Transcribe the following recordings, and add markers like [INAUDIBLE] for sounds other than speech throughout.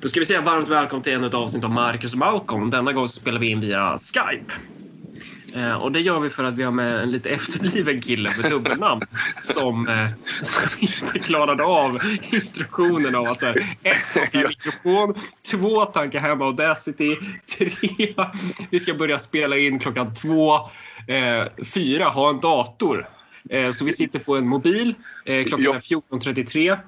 Då ska vi säga varmt välkommen till ännu ett avsnitt av Marcus och Malcolm. Denna gång spelar vi in via Skype. Eh, och det gör vi för att vi har med en lite efterbliven kille med dubbelnamn [LAUGHS] som, eh, som inte klarade av instruktionen av att så här, ett, ha mikrofon, två, tanka hemma Audacity, tre, vi ska börja spela in klockan två, eh, fyra, ha en dator. Eh, så vi sitter på en mobil, eh, klockan är 14.33.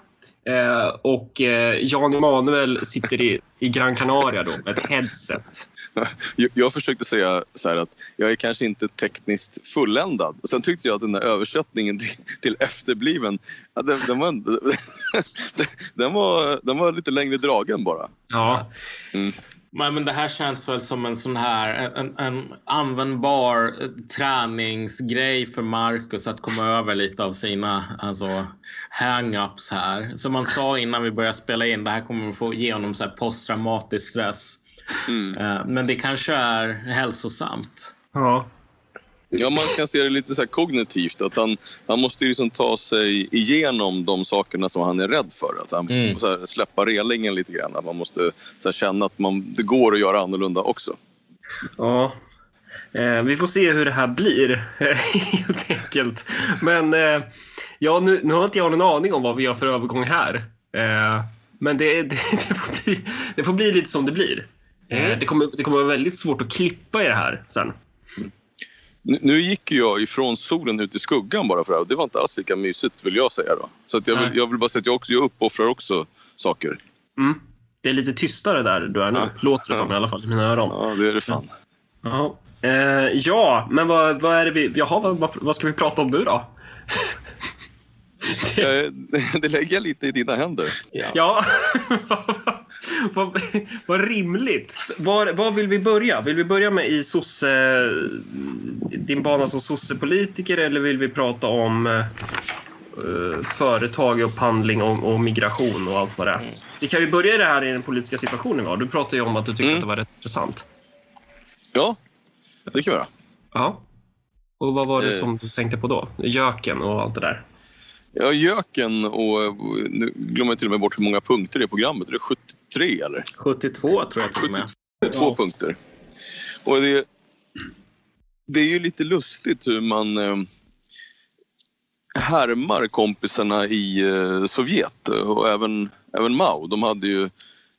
Eh, och eh, Jan Emanuel sitter i, i Gran Canaria då med ett headset. [LAUGHS] Jag, jag försökte säga så att jag är kanske inte tekniskt fulländad. Sen tyckte jag att den där översättningen till, till efterbliven, ja, den, den, var, [LAUGHS] den, var, den var lite längre dragen bara. Ja. Mm. Men det här känns väl som en sån här en, en användbar träningsgrej för Marcus att komma över lite av sina alltså, hang-ups här. Som man sa innan vi började spela in, det här kommer att få ge honom så här posttraumatisk stress. Mm. Eh, men det kanske är hälsosamt. Ja. Ja, man kan se det lite så kognitivt. Att han, han måste ju liksom ta sig igenom de sakerna som han är rädd för. Att han mm. här, släppa relingen lite grann. Att man måste känna att man, det går att göra annorlunda också. Ja, eh, vi får se hur det här blir [LAUGHS] helt enkelt. Men eh, ja, nu, nu har inte jag någon aning om vad vi gör för övergång här. Eh, men det, [LAUGHS] det, det, får bli, det får bli lite som det blir. Eh, mm. det, kommer, det kommer vara väldigt svårt att klippa i det här sen. Nu gick jag ifrån solen ut i skuggan bara för det här. Det var inte alls lika mysigt vill jag säga då. Så jag, vill, jag vill bara säga att jag, också, jag uppoffrar också saker. Mm. Det är lite tystare där du är nu, ja. låter det som i alla fall i mina öron. Ja, det är det fan. Ja, eh, ja men vad, vad är det vi... Jaha, vad, vad ska vi prata om nu då? det, [LAUGHS] [LAUGHS] det lägger jag lite i dina händer. Ja. [LAUGHS] [LAUGHS] vad, vad rimligt. Var, var vill vi börja? Vill vi börja med i sosse, din bana som sossepolitiker eller vill vi prata om uh, företag, upphandling och, och, migration och allt vad det är? Mm. Vi kan ju börja det här i den politiska situationen. Va? Du pratade ju om att du tyckte mm. att det var rätt intressant. Ja, det kan vi göra. Ja. Och vad var det eh. som du tänkte på då? Göken och allt det där? Ja, Göken och nu glömmer jag till och med bort hur många punkter det är i programmet. Är det 73 eller? 72 tror jag till och med. 72 ja. punkter. Och det, det är ju lite lustigt hur man eh, härmar kompisarna i eh, Sovjet och även, även Mao. De hade ju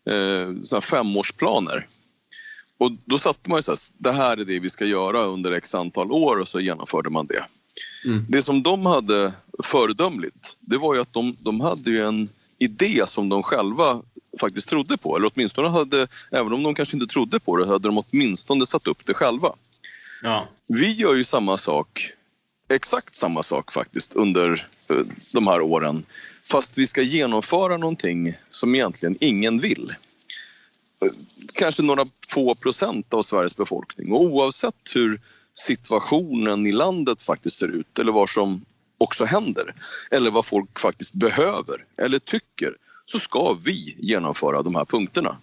eh, femårsplaner. Och då satte man ju så här, det här är det vi ska göra under x antal år och så genomförde man det. Mm. Det som de hade föredömligt, det var ju att de, de hade ju en idé som de själva faktiskt trodde på. Eller åtminstone hade, även om de kanske inte trodde på det, hade de åtminstone satt upp det själva. Ja. Vi gör ju samma sak, exakt samma sak faktiskt, under eh, de här åren. Fast vi ska genomföra någonting som egentligen ingen vill. Kanske några få procent av Sveriges befolkning. Och oavsett hur situationen i landet faktiskt ser ut eller vad som också händer eller vad folk faktiskt behöver eller tycker så ska vi genomföra de här punkterna.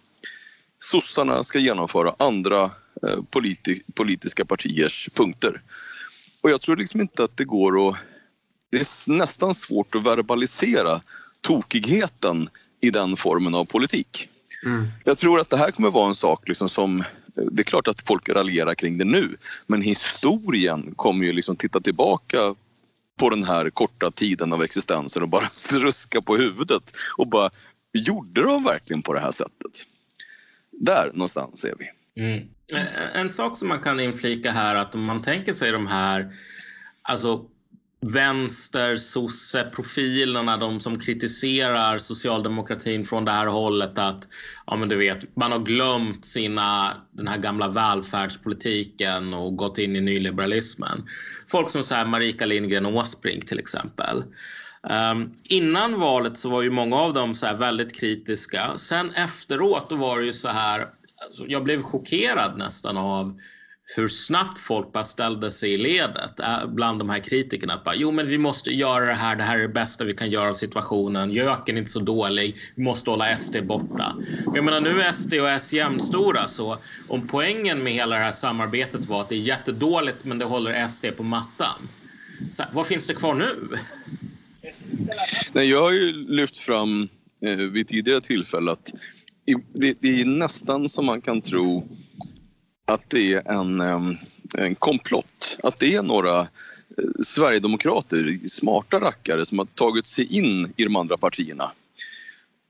Sossarna ska genomföra andra eh, politi politiska partiers punkter. Och jag tror liksom inte att det går att... Det är nästan svårt att verbalisera tokigheten i den formen av politik. Mm. Jag tror att det här kommer vara en sak liksom som det är klart att folk raljerar kring det nu men historien kommer ju liksom titta tillbaka på den här korta tiden av existensen och bara [LAUGHS] ruska på huvudet och bara gjorde de verkligen på det här sättet? Där någonstans är vi. Mm. En sak som man kan inflika här att om man tänker sig de här alltså vänster, profilerna de som kritiserar socialdemokratin från det här hållet att ja, men du vet, man har glömt sina, den här gamla välfärdspolitiken och gått in i nyliberalismen. Folk som så här Marika Lindgren och Åsbrink till exempel. Um, innan valet så var ju många av dem så väldigt kritiska. Sen efteråt då var det ju så här, alltså jag blev chockerad nästan av hur snabbt folk bara ställde sig i ledet eh, bland de här kritikerna. Att bara, jo, men vi måste göra det här. Det här är det bästa vi kan göra av situationen. Göken är inte så dålig. Vi måste hålla SD borta. Jag menar, nu är SD och S jämnstora. Så om poängen med hela det här samarbetet var att det är jättedåligt, men det håller SD på mattan. Så, vad finns det kvar nu? Nej, jag har ju lyft fram eh, vid tidigare tillfälle att det, det är nästan som man kan tro att det är en, en komplott. Att det är några eh, sverigedemokrater, smarta rackare som har tagit sig in i de andra partierna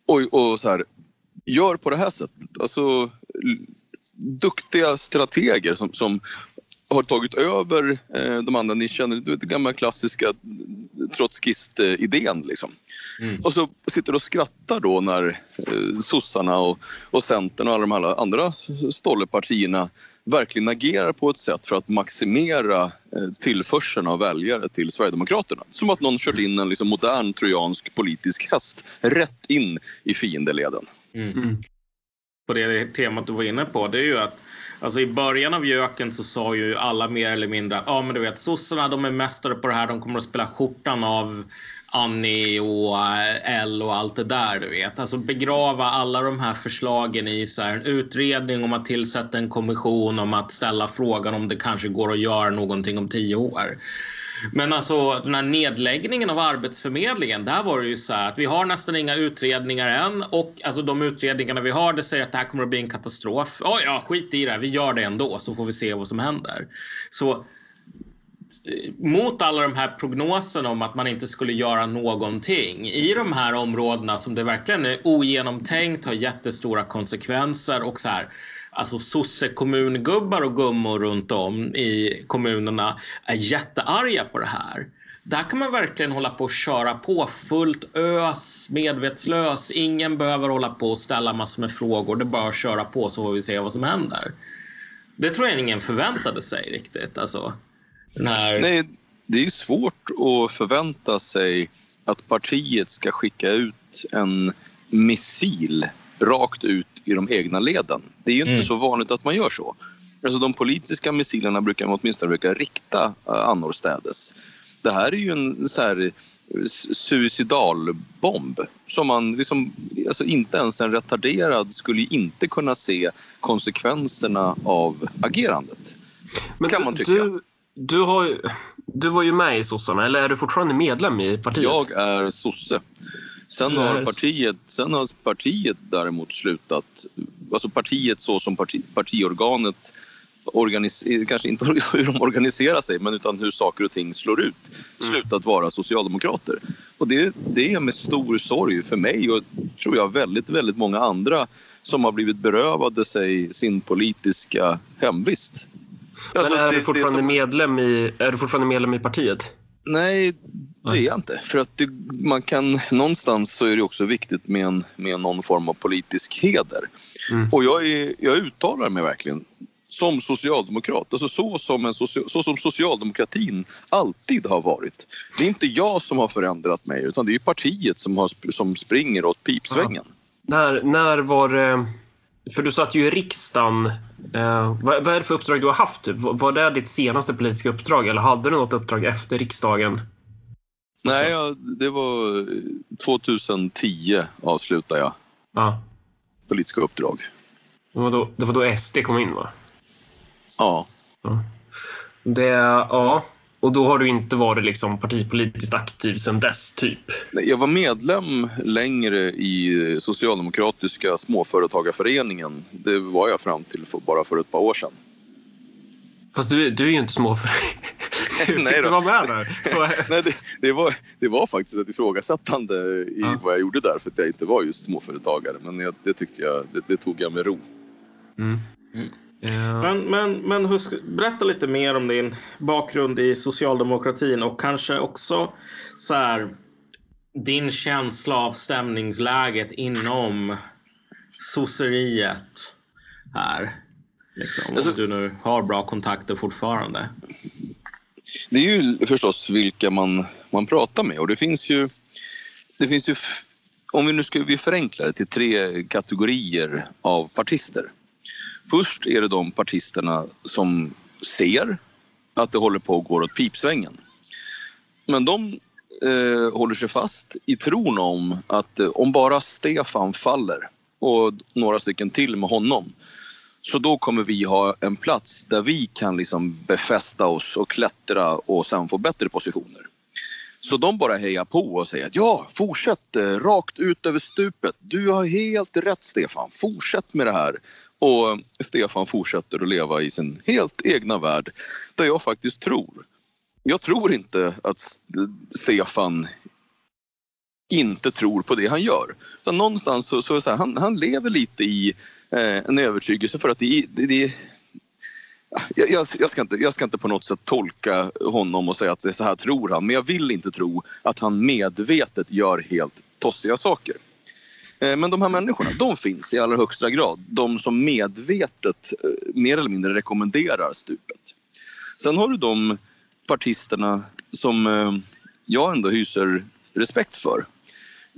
och, och så här, gör på det här sättet. Alltså, duktiga strateger som, som har tagit över eh, de andra. Ni känner du vet, den gamla klassiska trotskist-idén. Liksom. Mm. Och så sitter och skrattar då när eh, sossarna och, och Centern och alla de här andra stollepartierna verkligen agerar på ett sätt för att maximera eh, tillförseln av väljare till Sverigedemokraterna. Som att någon kört in en liksom, modern trojansk politisk häst rätt in i fiendeleden. Mm. på det temat du var inne på, det är ju att alltså i början av Jöken så sa ju alla mer eller mindre att ja, men du vet sossarna, de är mästare på det här. De kommer att spela skjortan av Annie och eh, L och allt det där, du vet. Alltså begrava alla de här förslagen i så här, en utredning om att tillsätta en kommission om att ställa frågan om det kanske går att göra någonting om tio år. Men alltså den här nedläggningen av Arbetsförmedlingen, där var det ju så här att vi har nästan inga utredningar än och alltså de utredningarna vi har, det säger att det här kommer att bli en katastrof. Oh, ja, skit i det, vi gör det ändå så får vi se vad som händer. Så eh, mot alla de här prognoserna om att man inte skulle göra någonting i de här områdena som det verkligen är ogenomtänkt, har jättestora konsekvenser och så här alltså sossekommungubbar och gummor runt om i kommunerna är jättearga på det här. Där kan man verkligen hålla på och köra på fullt ös, medvetslös. Ingen behöver hålla på och ställa massor med frågor. Det är bara att köra på så får vi se vad som händer. Det tror jag ingen förväntade sig riktigt. Alltså, den här... Nej, det är ju svårt att förvänta sig att partiet ska skicka ut en missil rakt ut i de egna leden. Det är ju inte Mm. så vanligt att man gör så. Alltså de politiska missilerna brukar man åtminstone brukar rikta uh, annorstädes. Det här är ju en så här eh, suicidalbomb som man liksom, alltså inte ens en retarderad skulle inte kunna se konsekvenserna av agerandet. Men Kan du, man tycka. Du, du, har, du var ju med i sossarna, eller är du fortfarande medlem i partiet? Jag är sosse. Sen har, partiet, sen har partiet däremot slutat, alltså partiet så som parti, partiorganet kanske inte [LAUGHS] hur de organiserar sig men utan hur saker och ting slår ut, slutat vara socialdemokrater. Och det, det är med stor sorg för mig och tror jag väldigt, väldigt många andra som har blivit berövade sig sin politiska hemvist. Men Alltså, är, det- du fortfarande som- medlem i, är du fortfarande medlem i partiet? Nej, det är jag inte. För att det, man kan, någonstans så är det också viktigt med, en, med någon form av politisk heder. Mm. Och jag, är, jag uttalar mig verkligen som socialdemokrat. Alltså så, som en socia- så som socialdemokratin alltid har varit. Det är inte jag som har förändrat mig utan det är partiet som, har, som springer åt pipsvängen. När, när var det... För du satt ju i riksdagen. Eh, vad, vad är det för uppdrag du har haft? Var, var det ditt senaste politiska uppdrag eller hade du något uppdrag efter riksdagen? Nej, jag, det var 2010 avslutade jag Ja, politiska uppdrag. det var då, det var då SD kom in va? Ja. Det, ja. Och då har du inte varit liksom partipolitiskt aktiv sedan dess, typ? Jag var medlem längre i Socialdemokratiska småföretagarföreningen. Det var jag fram till för, bara för ett par år sedan. Fast du, du är ju inte småför... [LAUGHS] Hur [LAUGHS] Nej fick du då. vara med där? Så, [LAUGHS] Nej, det, det, var, det var faktiskt ett ifrågasättande i Ja. vad jag gjorde där för att jag inte var just småföretagare. Men jag, det tyckte jag, det, det tog jag med ro. mm. Mm. Eh, Men, men, men husk, berätta lite mer om din bakgrund i socialdemokratin och kanske också så här, din känsla av stämningsläget inom sosseriet här. Liksom, Alltså- om du nu har bra kontakter fortfarande. Det är ju förstås vilka man, man pratar med och det finns ju, det finns ju om vi nu ska vi förenkla det till tre kategorier av partister. Först är det de partisterna som ser att det håller på att gå åt pipsvängen. Men de eh, håller sig fast i tron om att eh, om bara Stefan faller och några stycken till med honom så då kommer vi ha en plats där vi kan liksom befästa oss och klättra och sen få bättre positioner. Så de bara hejar på och säger att ja, fortsätt eh, rakt ut över stupet. Du har helt rätt Stefan, fortsätt med det här. Och eh, Stefan fortsätter att leva i sin helt egna värld där jag faktiskt tror. Jag tror inte att Stefan inte tror på det han gör. Så någonstans så, så, så här, han, han lever lite i Eh, en övertygelse för att det, det, det jag, jag, jag, ska inte, jag ska inte på något sätt tolka honom och säga att det är så här tror han, men jag vill inte tro att han medvetet gör helt tossiga saker. Eh, men de här människorna, de finns i allra högsta grad. De som medvetet eh, mer eller mindre rekommenderar stupet. Sen har du de partisterna som jag ändå hyser respekt för.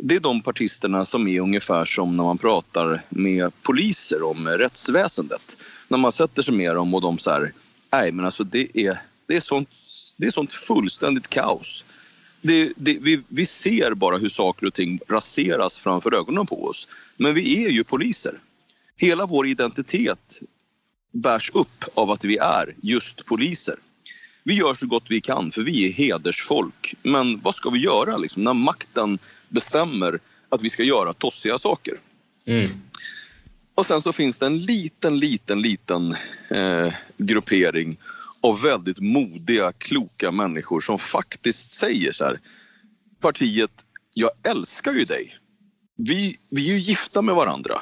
Det är de partisterna som är ungefär som när man pratar med poliser om rättsväsendet. När man sätter sig med dem och de säger nej men alltså det är, det är, sånt, det är sånt fullständigt kaos. Det, det, vi, vi ser bara hur saker och ting raseras framför ögonen på oss. Men vi är ju poliser. Hela vår identitet bärs upp av att vi är just poliser. Vi gör så gott vi kan för vi är hedersfolk. Men vad ska vi göra liksom, när makten bestämmer att vi ska göra tossiga saker? Mm. Och sen så finns det en liten, liten, liten eh, gruppering av väldigt modiga, kloka människor som faktiskt säger så här. Partiet, jag älskar ju dig. Vi, vi är ju gifta med varandra.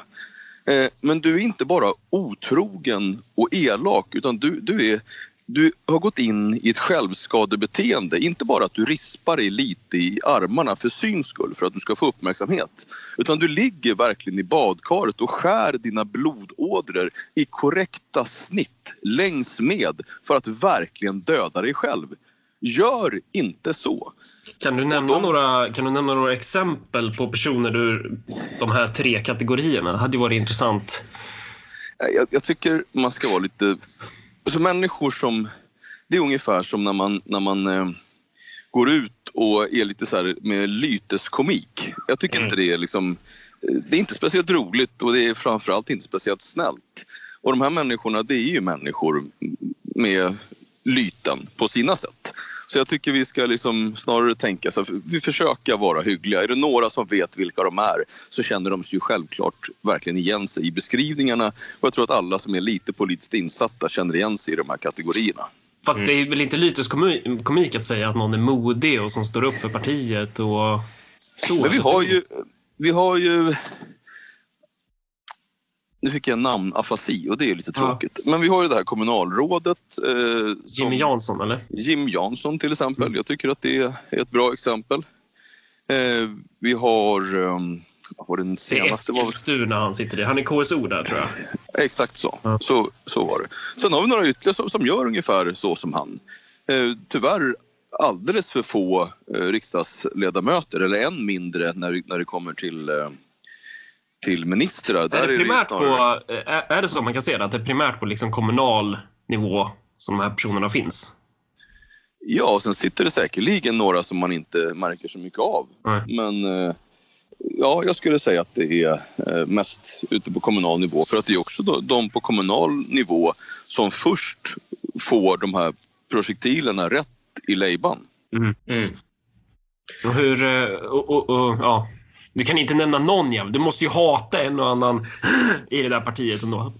Eh, men du är inte bara otrogen och elak utan du, du är du har gått in i ett självskadebeteende. Inte bara att du rispar dig lite i armarna för syns skull, för att du ska få uppmärksamhet. Utan du ligger verkligen i badkaret och skär dina blodådror i korrekta snitt längs med för att verkligen döda dig själv. Gör inte så. Kan du, nämna de... några, kan du nämna några exempel på personer ur de här tre kategorierna? Det hade varit intressant. Jag, jag tycker man ska vara lite Alltså människor som... Det är ungefär som när man, när man eh, går ut och är lite så här med lyteskomik. Jag tycker mm. inte det är liksom... Det är inte speciellt roligt och det är framförallt inte speciellt snällt. Och de här människorna, det är ju människor med lyten på sina sätt. Så jag tycker vi ska liksom snarare tänka så vi försöker vara hyggliga. Är det några som vet vilka de är så känner de sig ju självklart verkligen igen sig i beskrivningarna. Och jag tror att alla som är lite politiskt insatta känner igen sig i de här kategorierna. Fast mm. det är väl inte lyteskomik att säga att någon är modig och som står upp för partiet och så? Men vi har ju, vi har ju nu fick jag namn afasi och det är lite tråkigt. Ja. Men vi har ju det här kommunalrådet. Eh, Jimmy Jansson eller? Jim Jansson till exempel. Mm. Jag tycker att det är ett bra exempel. Eh, vi har... Um, vad var den senaste? Det är Eskilstuna han sitter i. Han är KSO där tror jag. Exakt så. Ja. så. Så var det. Sen har vi några ytterligare som, som gör ungefär så som han. Eh, tyvärr alldeles för få eh, riksdagsledamöter eller än mindre när, när det kommer till eh, till ministrar. Där är, det primärt är, det snarare... på, är det så man kan se det? Att det är primärt på liksom kommunal nivå som de här personerna finns? Ja, och sen sitter det säkerligen några som man inte märker så mycket av. Mm. Men eh, ja, jag skulle säga att det är eh, mest ute på kommunal nivå. För att det är också de på kommunal nivå som först får de här projektilerna rätt i lejban. Mm. Mm. Och hur, eh, och, och, och, ja, du kan inte nämna någon jävel. Du måste ju hata en och annan i det där partiet ändå.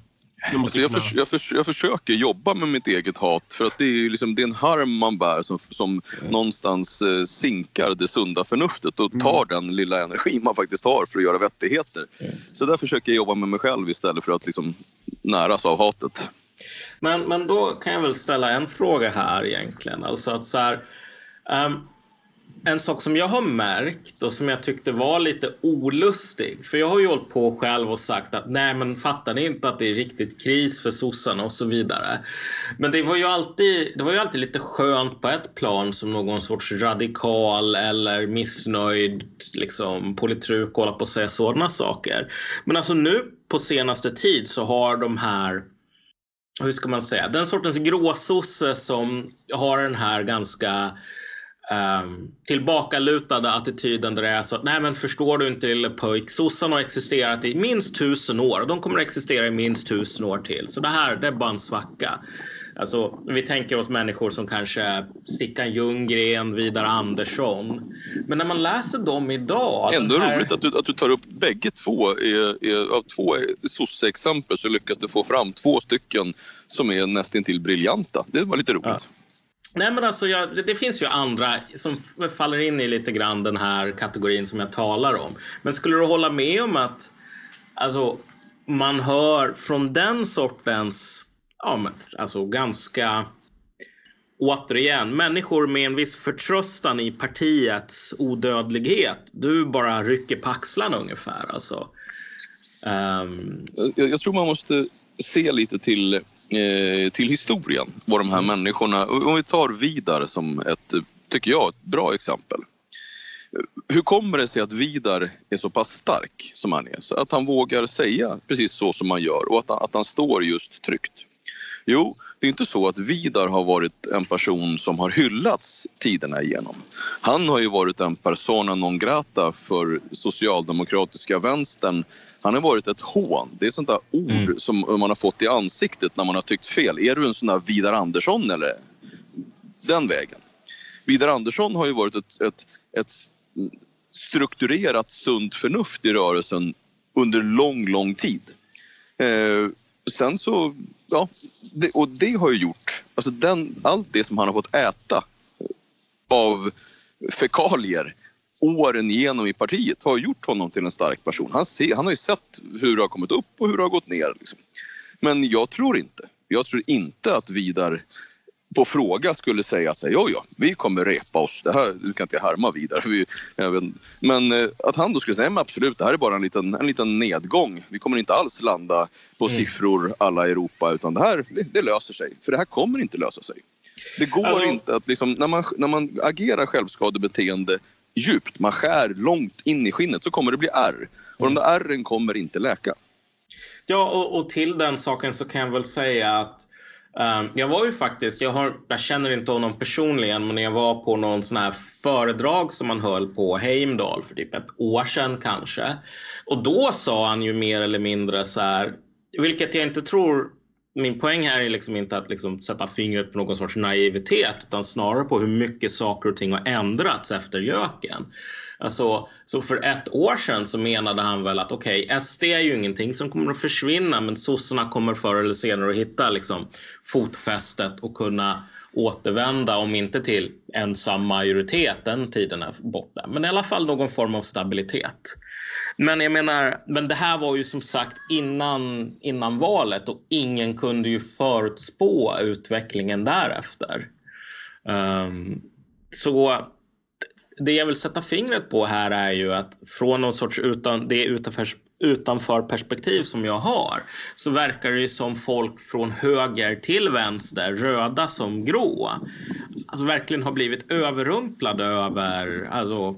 Alltså jag, för, jag, för, jag, försöker jobba med mitt eget hat för att det är, liksom, det är en harm man bär som, som mm. någonstans eh, sinkar det sunda förnuftet och tar mm. den lilla energi man faktiskt har för att göra vettigheter. Mm. Så där försöker jag jobba med mig själv istället för att liksom, näras av hatet. Men, men då kan jag väl ställa en fråga här egentligen. Alltså att så här, um, en sak som jag har märkt och som jag tyckte var lite olustig. För jag har ju hållit på själv och sagt att nej men fattar ni inte att det är riktigt kris för sossarna och så vidare. Men det var ju alltid, det var ju alltid lite skönt på ett plan som någon sorts radikal eller missnöjd liksom politruk hålla på att säga sådana saker. Men alltså nu på senaste tid så har de här hur ska man säga, den sortens gråsosse som har den här ganska um, tillbakalutade attityden där det är så att nej men förstår du inte lille pojk, sossarna har existerat i minst tusen år och de kommer att existera i minst tusen år till. Så det här det är bara en svacka. Alltså, vi tänker oss människor som kanske Stickan Ljunggren, Vidar Andersson. Men när man läser dem idag... Ändå här... roligt att du, att du tar upp bägge två. Är, är, av två sosse-exempel så lyckas du få fram två stycken som är nästintill briljanta. Det var lite roligt. Ja. Nej, men alltså, jag, det finns ju andra som faller in i lite grann den här kategorin som jag talar om. Men skulle du hålla med om att alltså, man hör från den sortens, ja, men, alltså ganska återigen, människor med en viss förtröstan i partiets odödlighet. Du bara rycker på axlarna ungefär. Alltså. Um... Jag, jag, tror man måste se lite till, eh, till historien. Vad de här mm. människorna, om vi tar Vidar som ett, tycker jag, ett bra exempel. Hur kommer det sig att Vidar är så pass stark som han är? Så att han vågar säga precis så som han gör och att han, att han står just tryggt. Jo, det är inte så att Vidar har varit en person som har hyllats tiderna igenom. Han har ju varit en persona non grata för socialdemokratiska vänstern han har varit ett hån. Det är sånt där ord mm. som man har fått i ansiktet när man har tyckt fel. Är du en sån där Vidar Andersson eller? Den vägen. Vidar Andersson har ju varit ett, ett, ett strukturerat sunt förnuft i rörelsen under lång, lång tid. Eh, sen så, ja, det, och det har ju gjort, alltså den, allt det som han har fått äta av fekalier åren igenom i partiet har gjort honom till en stark person. Han, ser, han har ju sett hur det har kommit upp och hur det har gått ner. Liksom. Men jag tror inte. Jag tror inte att Vidar på fråga skulle säga sig, ja ja, vi kommer repa oss. Det här, du kan inte härma vidare. Vi, men eh, att han då skulle säga, men absolut, det här är bara en liten, en liten nedgång. Vi kommer inte alls landa på mm. siffror alla Europa, utan det här, det, det, löser sig. För det här kommer inte lösa sig. Det går alltså... inte att liksom, när man, när man agerar självskadebeteende djupt, man skär långt in i skinnet så kommer det bli ärr. Och de där ärren kommer inte läka. Ja, och, och till den saken så kan jag väl säga att um, jag var ju faktiskt, jag, har, jag känner inte honom personligen, men jag var på någon sån här föredrag som man höll på Heimdal för typ ett år sedan kanske. Och då sa han ju mer eller mindre så här, vilket jag inte tror min poäng här är liksom inte att liksom sätta fingret på någon sorts naivitet utan snarare på hur mycket saker och ting har ändrats efter göken. Alltså, så för ett år sedan så menade han väl att okej, okay, SD är ju ingenting som kommer att försvinna men sossarna kommer förr eller senare att hitta liksom, fotfästet och kunna återvända, om inte till ensam majoritet, den tiden är borta, men i alla fall någon form av stabilitet. Men jag menar, men det här var ju som sagt innan, innan valet och ingen kunde ju förutspå utvecklingen därefter. Um, så det jag vill sätta fingret på här är ju att från någon sorts utan, det utanför, utanför perspektiv som jag har så verkar det ju som folk från höger till vänster, röda som grå, alltså verkligen har blivit överrumplade över alltså,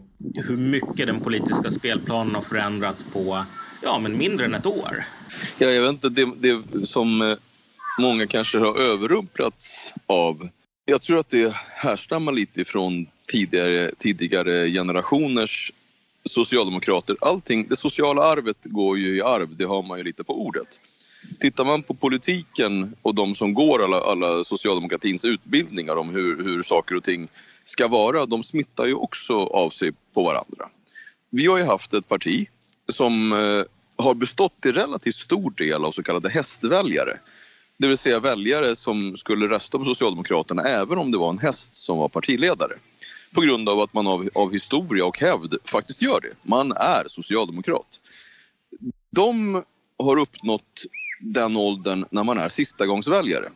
hur mycket den politiska spelplanen har förändrats på ja, men mindre än ett år. Ja, jag vet inte, det, det som eh, många kanske har överrumplats av. Jag tror att det härstammar lite ifrån tidigare, tidigare generationers socialdemokrater. Allting, det sociala arvet går ju i arv, det har man ju lite på ordet. Tittar man på politiken och de som går alla, alla socialdemokratins utbildningar om hur, hur saker och ting ska vara, de smittar ju också av sig på varandra. Vi har ju haft ett parti som eh, har bestått till relativt stor del av så kallade hästväljare. Det vill säga väljare som skulle rösta på Socialdemokraterna även om det var en häst som var partiledare. På grund av att man av, av historia och hävd faktiskt gör det. Man är socialdemokrat. De har uppnått den åldern när man är sistagångsväljare.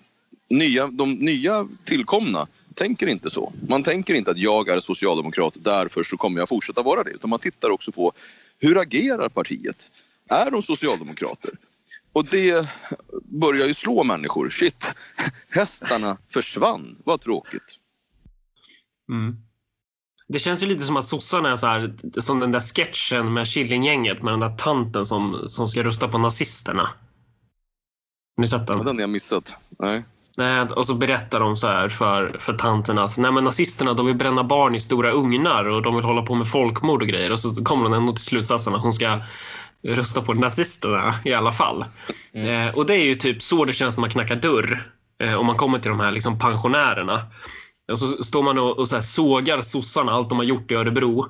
Nya, de nya tillkomna tänker inte så. Man tänker inte att jag är socialdemokrat, därför så kommer jag fortsätta vara det. Utan man tittar också på hur agerar partiet? Är de socialdemokrater? Och det börjar ju slå människor. Shit, [LAUGHS] hästarna försvann. Vad tråkigt. Mm. Det känns ju lite som att sossarna är så här, som den där sketchen med Killinggänget med den där tanten som, som ska rösta på nazisterna. Har ni sett den? Den har jag missat. Nej. Nej, och så berättar de så här för, för tanterna att nej, men nazisterna de vill bränna barn i stora ugnar och de vill hålla på med folkmord och grejer. Och så kommer de ändå till slutsatsen att hon ska rösta på nazisterna i alla fall. Mm. Eh, och det är ju typ så det känns när man knackar dörr Eh, om man kommer till de här liksom pensionärerna. Och så står man och, och så sågar sossarna, allt de har gjort i Örebro.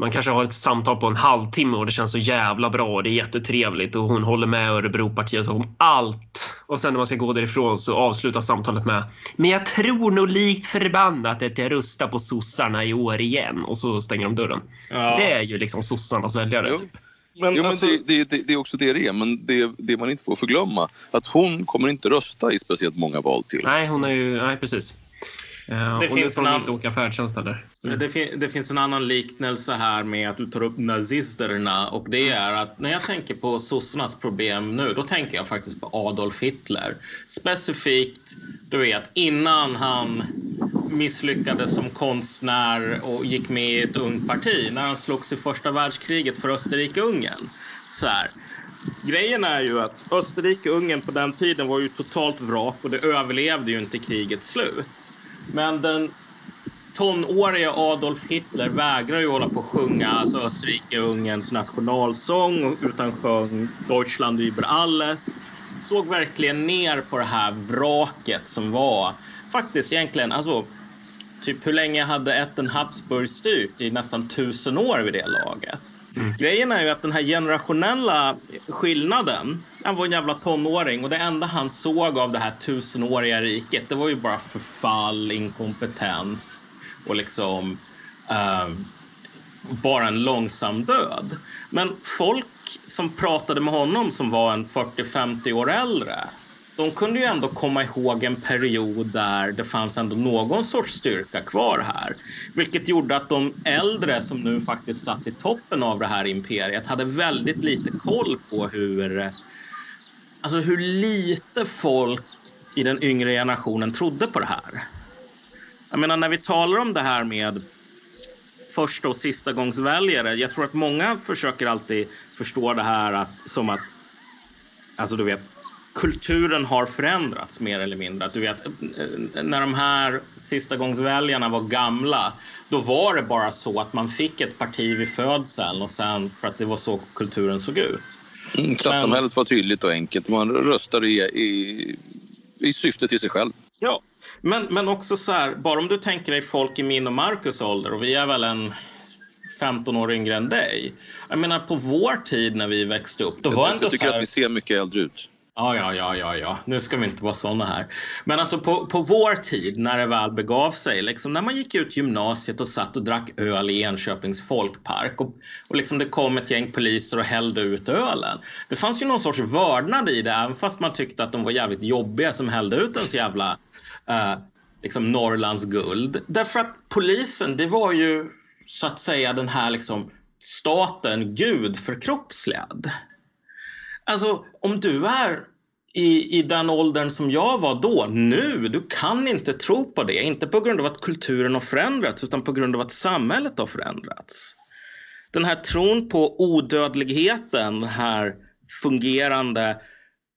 Man kanske har ett samtal på en halvtimme och det känns så jävla bra och det är jättetrevligt och hon håller med Örebropartiet om allt. Och sen när man ska gå därifrån så avslutas samtalet med Men jag tror nog likt förbannat att jag röstar på sossarna i år igen. Och så stänger de dörren. Ja. Det är ju liksom sossarnas väljare. Typ. Men, jo, alltså... men det, det, det, är också det det är, men det, det man inte får förglömma att hon kommer inte rösta i speciellt många val till. Nej, hon är ju, nej precis. Uh, det och finns nu får inte åka färdtjänst heller. Mm. Det, fin det, finns en annan liknelse här med att du tar upp nazisterna och det är att när jag tänker på sossarnas problem nu, då tänker jag faktiskt på Adolf Hitler. Specifikt, du vet, innan han misslyckades som konstnär och gick med i ett ungt parti, när han slogs i första världskriget för Österrike-Ungern. Så här. Grejen är ju att Österrike-Ungern på den tiden var ju totalt vrak och det överlevde ju inte krigets slut. Men den tonårige Adolf Hitler vägrar ju hålla på att sjunga alltså Österrike-Ungerns nationalsång utan sjöng Deutschland über alles. Såg verkligen ner på det här vraket som var faktiskt egentligen, alltså typ hur länge hade ätten Habsburg styrt? I nästan tusen år vid det laget. Mm. Grejen är ju att den här generationella skillnaden. Han var en jävla tonåring och det enda han såg av det här tusenåriga riket, det var ju bara förfall, inkompetens och liksom uh, bara en långsam död. Men folk som pratade med honom som var en 40-50 år äldre, de kunde ju ändå komma ihåg en period där det fanns ändå någon sorts styrka kvar här. Vilket gjorde att de äldre som nu faktiskt satt i toppen av det här imperiet hade väldigt lite koll på hur, alltså hur lite folk i den yngre generationen trodde på det här. Jag menar, när vi talar om det här med första och sista gångs väljare. Jag tror att många försöker alltid förstå det här att, som att, alltså du vet, kulturen har förändrats mer eller mindre. du vet, när de här sista gångs väljarna var gamla, då var det bara så att man fick ett parti vid födseln och sen för att det var så kulturen såg ut. Mm, klassamhället var tydligt och enkelt. Man röstade i, i, i syfte till sig själv. Ja, men, men också så här, bara om du tänker dig folk i min och Marcus ålder och vi är väl en 15 år yngre än dig. Jag menar på vår tid när vi växte upp. Då var jag, ändå tycker så här... att vi ser mycket äldre ut. Ja, ja, ja, ja, ja. Nu ska vi inte vara sådana här. Men alltså på, på vår tid när det väl begav sig, liksom när man gick ut gymnasiet och satt och drack öl i Enköpings folkpark och, och liksom det kom ett gäng poliser och hällde ut ölen. Det fanns ju någon sorts vördnad i det, även fast man tyckte att de var jävligt jobbiga som hällde ut ens jävla eh, liksom Norrlands guld. Därför att polisen, det var ju så att säga den här liksom staten Gud förkroppsligad. Alltså, om du är i, i den åldern som jag var då, nu, du kan inte tro på det. Inte på grund av att kulturen har förändrats, utan på grund av att samhället har förändrats. Den här tron på odödligheten, den här fungerande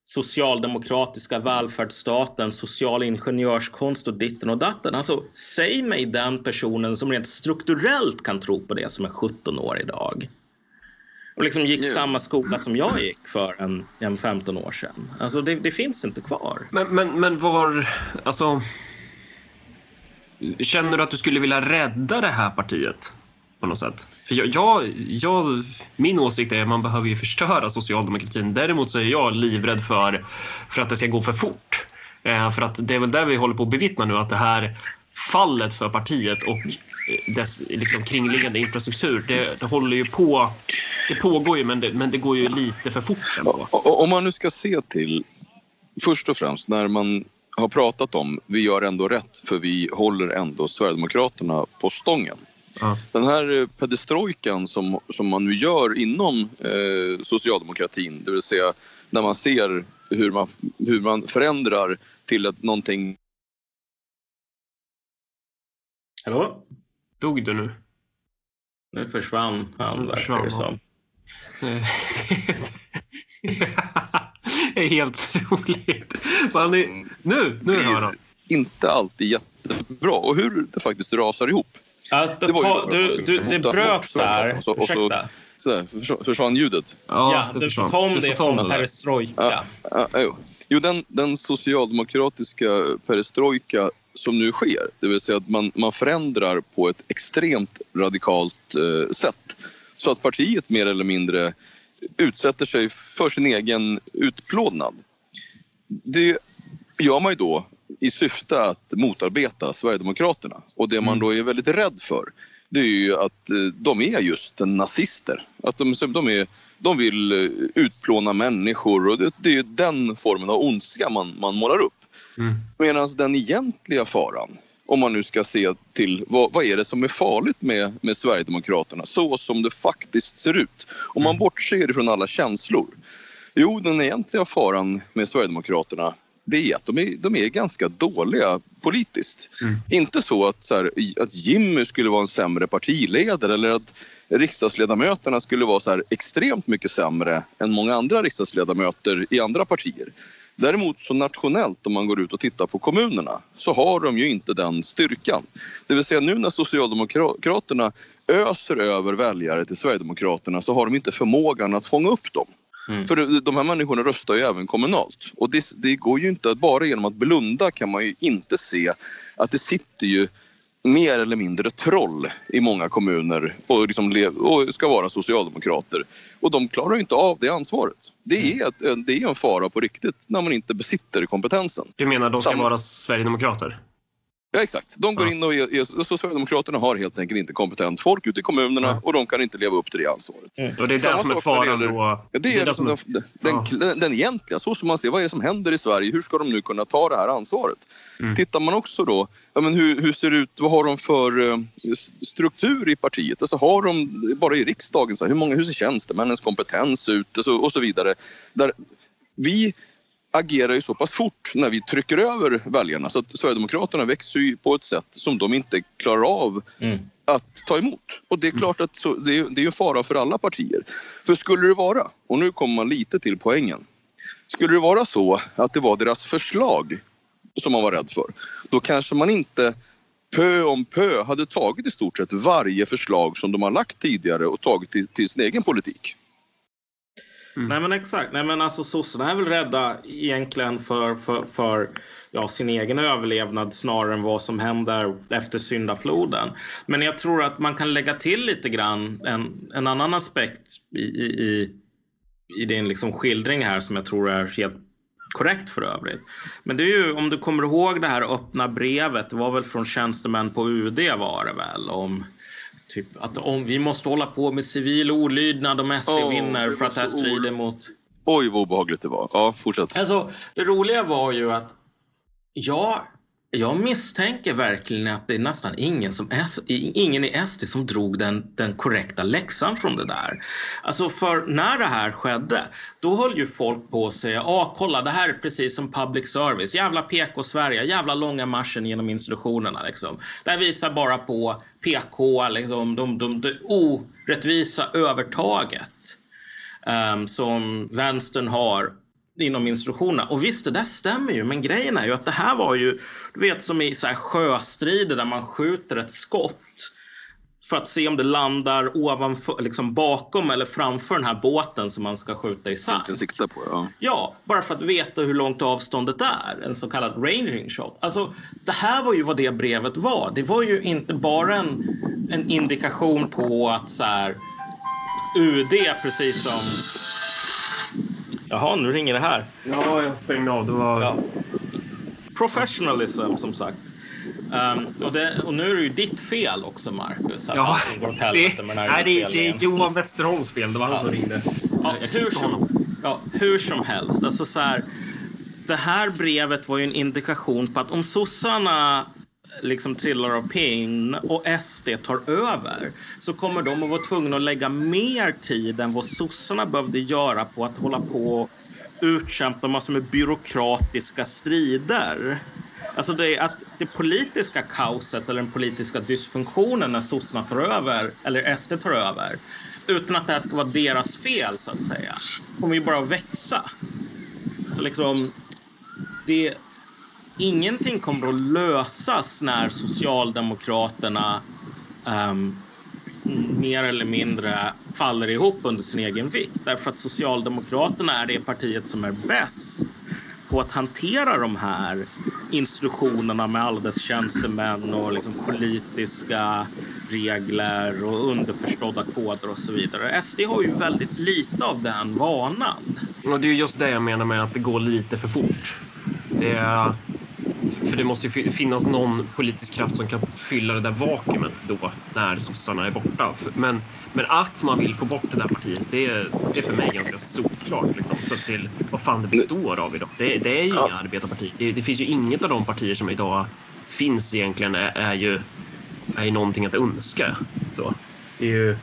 socialdemokratiska välfärdsstaten, social ingenjörskonst och ditten och datten. Alltså, säg mig den personen som rent strukturellt kan tro på det som är 17 år idag och liksom gick yeah. samma skola som jag gick för en, en 15 år sedan. Alltså det, det, finns inte kvar. Men, men, men var, alltså... Känner du att du skulle vilja rädda det här partiet? På något sätt? För jag, jag, jag, min åsikt är att man behöver ju förstöra socialdemokratin. Däremot så är jag livrädd för, för att det ska gå för fort. Eh, för att det är väl där vi håller på att bevittna nu, att det här fallet för partiet och dess liksom kringliggande infrastruktur. Det, det, håller ju på. Det pågår ju, men det, men det går ju lite för fort. Ändå. Om man nu ska se till, först och främst, när man har pratat om vi gör ändå rätt för vi håller ändå Sverigedemokraterna på stången. Ja. Den här eh, pedestrojkan som, som man nu gör inom eh, socialdemokratin, det vill säga när man ser hur man, hur man förändrar till ett, någonting Hallå? Dog du nu? Nu försvann han, verkar det som. [LAUGHS] det är helt roligt. Är... Nu, nu hör han. Inte alltid jättebra och hur det faktiskt rasar ihop. Ja, det, ta, du, du, det bröts här. Och så, och så Sådär, försvann, försvann ljudet? Ja, det du försvann. Du det får ta om från där. perestrojka. Ja. Ja, jo. jo den, den socialdemokratiska perestrojka som nu sker, det vill säga att man, man förändrar på ett extremt radikalt eh, sätt så att partiet mer eller mindre utsätter sig för sin egen utplånad. Det gör man ju då i syfte att motarbeta Sverigedemokraterna. Och det man då är väldigt rädd för det är ju att eh, de är just nazister. Att de, de, är, de vill eh, utplåna människor och det, det är den formen av ondska man, man målar upp. Mm. Medan den egentliga faran, om man nu ska se till vad, vad är det som är farligt med, med Sverigedemokraterna så som det faktiskt ser ut. Om man bortser ifrån alla känslor. Jo, den egentliga faran med Sverigedemokraterna det är att de är, de är ganska dåliga politiskt. Mm. Inte så att, så här, att Jimmy skulle vara en sämre partiledare eller att riksdagsledamöterna skulle vara så här extremt mycket sämre än många andra riksdagsledamöter i andra partier. Däremot så nationellt om man går ut och tittar på kommunerna så har de ju inte den styrkan. Det vill säga nu när Socialdemokraterna öser över väljare till Sverigedemokraterna så har de inte förmågan att fånga upp dem. Mm. För de här människorna röstar ju även kommunalt. Och det, det går ju inte att bara genom att blunda kan man ju inte se att det sitter ju mer eller mindre troll i många kommuner och, liksom och ska vara socialdemokrater. Och de klarar inte av det ansvaret. Det är, ett- det är en fara på riktigt när man inte besitter kompetensen. Du menar de ska Samma- vara Sverigedemokrater? Ja, exakt. De går Ja. in och är, så Sverigedemokraterna har helt enkelt inte kompetent folk ute i kommunerna Ja. och de kan inte leva upp till det ansvaret. Och det är Samma det som är det faran då? Ja, det är, det som den, är- den, Ja. den, den egentliga, så som man ser, vad är det som händer i Sverige? Hur ska de nu kunna ta det här ansvaret? Mm. Tittar man också då, ja, men hur, hur ser det ut, vad har de för eh, struktur i partiet? Alltså har de, bara i riksdagen, så här, hur, många, hur ser tjänstemännens kompetens ut och så, och så vidare. Där vi agerar ju så pass fort när vi trycker över väljarna så att Sverigedemokraterna växer ju på ett sätt som de inte klarar av Mm. att ta emot. Och det är klart att så, det, är, det är en fara för alla partier. För skulle det vara, och nu kommer man lite till poängen. Skulle det vara så att det var deras förslag som man var rädd för, då kanske man inte pö om pö hade tagit i stort sett varje förslag som de har lagt tidigare och tagit till, till sin egen politik. Mm. Nej men exakt. Nej men alltså sossarna är väl rädda egentligen för, för, för ja, sin egen överlevnad snarare än vad som händer efter syndafloden. Men jag tror att man kan lägga till lite grann en, en annan aspekt i, i, i, i din liksom skildring här som jag tror är helt korrekt för övrigt. Men det är ju om du kommer ihåg det här öppna brevet. Det var väl från tjänstemän på UD var det väl om Typ att om vi måste hålla på med civil olydnad om SD Åh, vinner för att det här strider mot... Oj vad obehagligt det var. Ja, fortsätt. Alltså, det roliga var ju att jag, jag misstänker verkligen att det är nästan ingen, som ingen i SD som drog den, den korrekta läxan från det där. Alltså för när det här skedde, då höll ju folk på att säga, ah, kolla det här är precis som public service, jävla PK-Sverige, jävla långa marschen genom institutionerna liksom. Det här visar bara på PK, liksom, de, de, det orättvisa övertaget um, som vänstern har inom institutionerna. Och visst, det där stämmer ju, men grejen är ju att det här var ju, du vet som i så här sjöstrider där man skjuter ett skott för att se om det landar ovanför, liksom bakom eller framför den här båten som man ska skjuta. Jag siktar på ja. Ja, bara för att veta hur långt avståndet är. En så kallad ranging shot. Alltså, det här var ju vad det brevet var. Det var ju inte bara en, en indikation på att så här, UD, precis som... Jaha, nu ringer det här. Ja, jag stängde av. Det var... Ja. Professionalism, som sagt. Ehm, och, det, och nu är det ju ditt fel också, Marcus. att Ja, går åt helvete det, med den här nej, det, det är Johan Westerholms fel. Det var han som ringde. Ja, hur, som, ja, hur som helst. Alltså så här, det här brevet var ju en indikation på att om sossarna liksom trillar av pinn och SD tar över så kommer de att vara tvungna att lägga mer tid än vad sossarna behövde göra på att hålla på och utkämpa massor med byråkratiska strider. Alltså det, att det politiska kaoset eller den politiska dysfunktionen när sossarna tar över, eller SD tar över, utan att det här ska vara deras fel så att säga, kommer ju bara att växa. Så liksom, det, ingenting kommer att lösas när Socialdemokraterna um, mer eller mindre faller ihop under sin egen vikt. Därför att Socialdemokraterna är det partiet som är bäst på att hantera de här instruktionerna med alla dess tjänstemän och liksom politiska regler och underförstådda koder och så vidare. SD har ju väldigt lite av den vanan. Och det är just det jag menar med att det går lite för fort. Det är, för det måste ju finnas någon politisk kraft som kan fylla det där vakuumet då när sossarna är borta. Men, men att man vill få bort det där partiet, det är, det är för mig ganska solklart. Liksom. Så till vad fan det består av idag. Det, det är ju ja. inga arbetarparti. Det, det, finns ju inget av de partier som idag finns egentligen är, är ju är ju någonting att önska. Så, det är ju...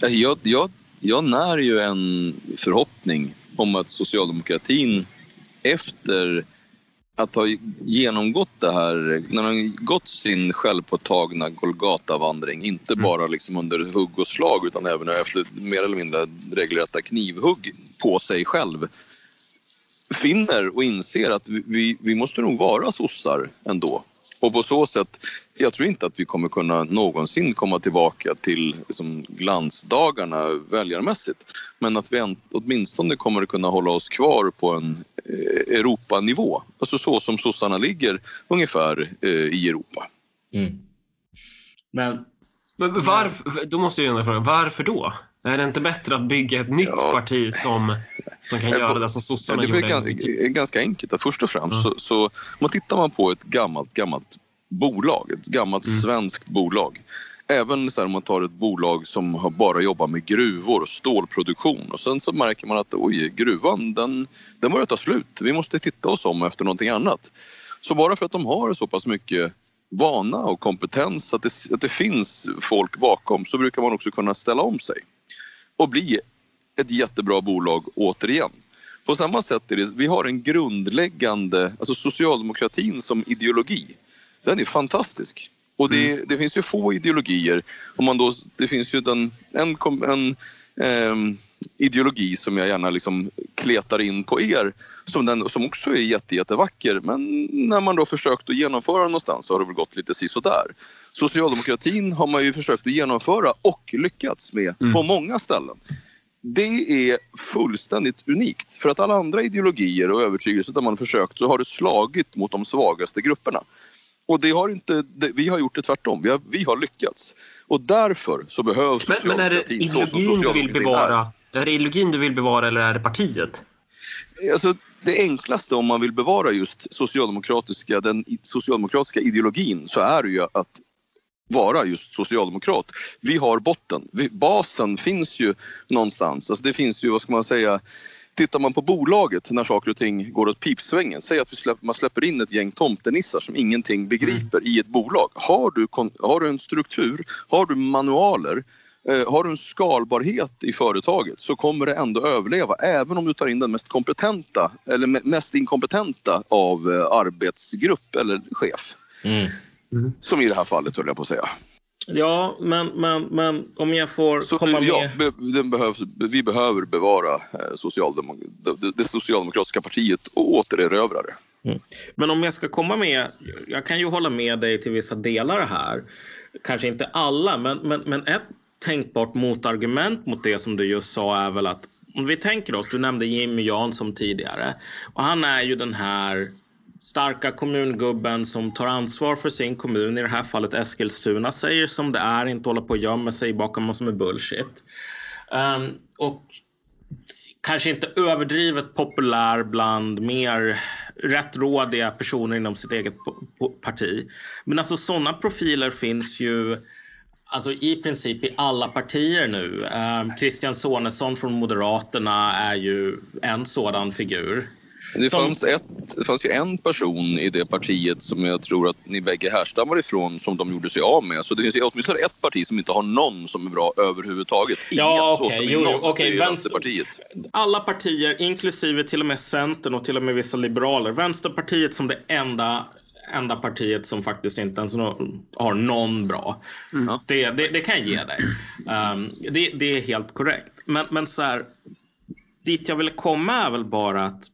jag, jag, jag när ju en förhoppning om att socialdemokratin efter att ha genomgått det här, när man gått sin självpåtagna Golgata-vandring, inte mm. bara liksom under hugg och slag utan även efter mer eller mindre regelrätta knivhugg på sig själv, finner och inser att vi, vi måste nog vara sossar ändå. Och på så sätt, jag tror inte att vi kommer kunna någonsin komma tillbaka till liksom, glansdagarna väljarmässigt. Men att vi åtminstone kommer kunna hålla oss kvar på en eh, Europanivå. Alltså så som sossarna ligger ungefär eh, i Europa. Mm. Men, men varför, då måste jag fråga, varför då? Är det inte bättre att bygga ett nytt ja. parti som, som kan göra det som sossarna gjorde? Det är ganska enkelt. Först och främst mm. så, så man tittar man på ett gammalt, gammalt bolag, ett gammalt mm. svenskt bolag. Även så här, om man tar ett bolag som har bara jobbat med gruvor och stålproduktion och sen så märker man att oj, gruvan den, den börjar ta slut. Vi måste titta oss om efter någonting annat. Så bara för att de har så pass mycket vana och kompetens att det, att det finns folk bakom så brukar man också kunna ställa om sig och bli ett jättebra bolag återigen. På samma sätt är det, vi har en grundläggande, alltså socialdemokratin som ideologi, den är fantastisk. Och det, mm. det finns ju få ideologier, om man då, det finns ju den, en, en eh, ideologi som jag gärna liksom kletar in på er, som, den, som också är jätte, jättevacker, men när man då försökt att genomföra den någonstans så har det väl gått lite sisådär. Socialdemokratin har man ju försökt att genomföra och lyckats med mm. på många ställen. Det är fullständigt unikt. För att alla andra ideologier och övertygelser där man försökt så har det slagit mot de svagaste grupperna. Och det har inte, det, vi har gjort det tvärtom. Vi har, vi har lyckats. Och därför så behövs men, men är det ideologin du vill bevara? Är. är det ideologin du vill bevara eller är det partiet? Alltså, det enklaste om man vill bevara just socialdemokratiska, den socialdemokratiska ideologin så är det ju att vara just socialdemokrat. Vi har botten. Vi, basen finns ju någonstans. Alltså det finns ju, vad ska man säga, Tittar man på bolaget när saker och ting går åt pipsvängen, säg att vi släpper, man släpper in ett gäng tomtenissar som ingenting begriper mm. i ett bolag. Har du, har du en struktur, har du manualer, eh, har du en skalbarhet i företaget så kommer det ändå överleva även om du tar in den mest kompetenta eller mest inkompetenta av eh, arbetsgrupp eller chef. Mm. Mm. Som i det här fallet höll jag på att säga. Ja, men, men, men om jag får så, komma med. Ja, den behövs, vi behöver bevara eh, socialdemok det socialdemokratiska partiet och återerövra det. Mm. Men om jag ska komma med, jag kan ju hålla med dig till vissa delar här. Kanske inte alla, men, men, men ett tänkbart motargument mot det som du just sa är väl att om vi tänker oss, du nämnde Jimmy Jansson tidigare och han är ju den här starka kommungubben som tar ansvar för sin kommun, i det här fallet Eskilstuna, säger som det är, inte håller på och gömmer sig bakom vad som är bullshit. Um, och kanske inte överdrivet populär bland mer rättrådiga personer inom sitt eget parti. Men alltså sådana profiler finns ju alltså, i princip i alla partier nu. Um, Christian Sonesson från Moderaterna är ju en sådan figur. Det, som... fanns ett, det fanns ju en person i det partiet som jag tror att ni bägge härstammar ifrån som de gjorde sig av med. Så det finns åtminstone ett parti som inte har någon som är bra överhuvudtaget. Ja, okej. Okay. okay. Vänsterpartiet. Alla partier, inklusive till och med Centern och till och med vissa liberaler. Vänsterpartiet som det enda enda partiet som faktiskt inte ens har någon bra. Mm. Det, det, det, kan jag ge dig. Um, det, det, är helt korrekt. Men, men så här, dit jag vill komma är väl bara att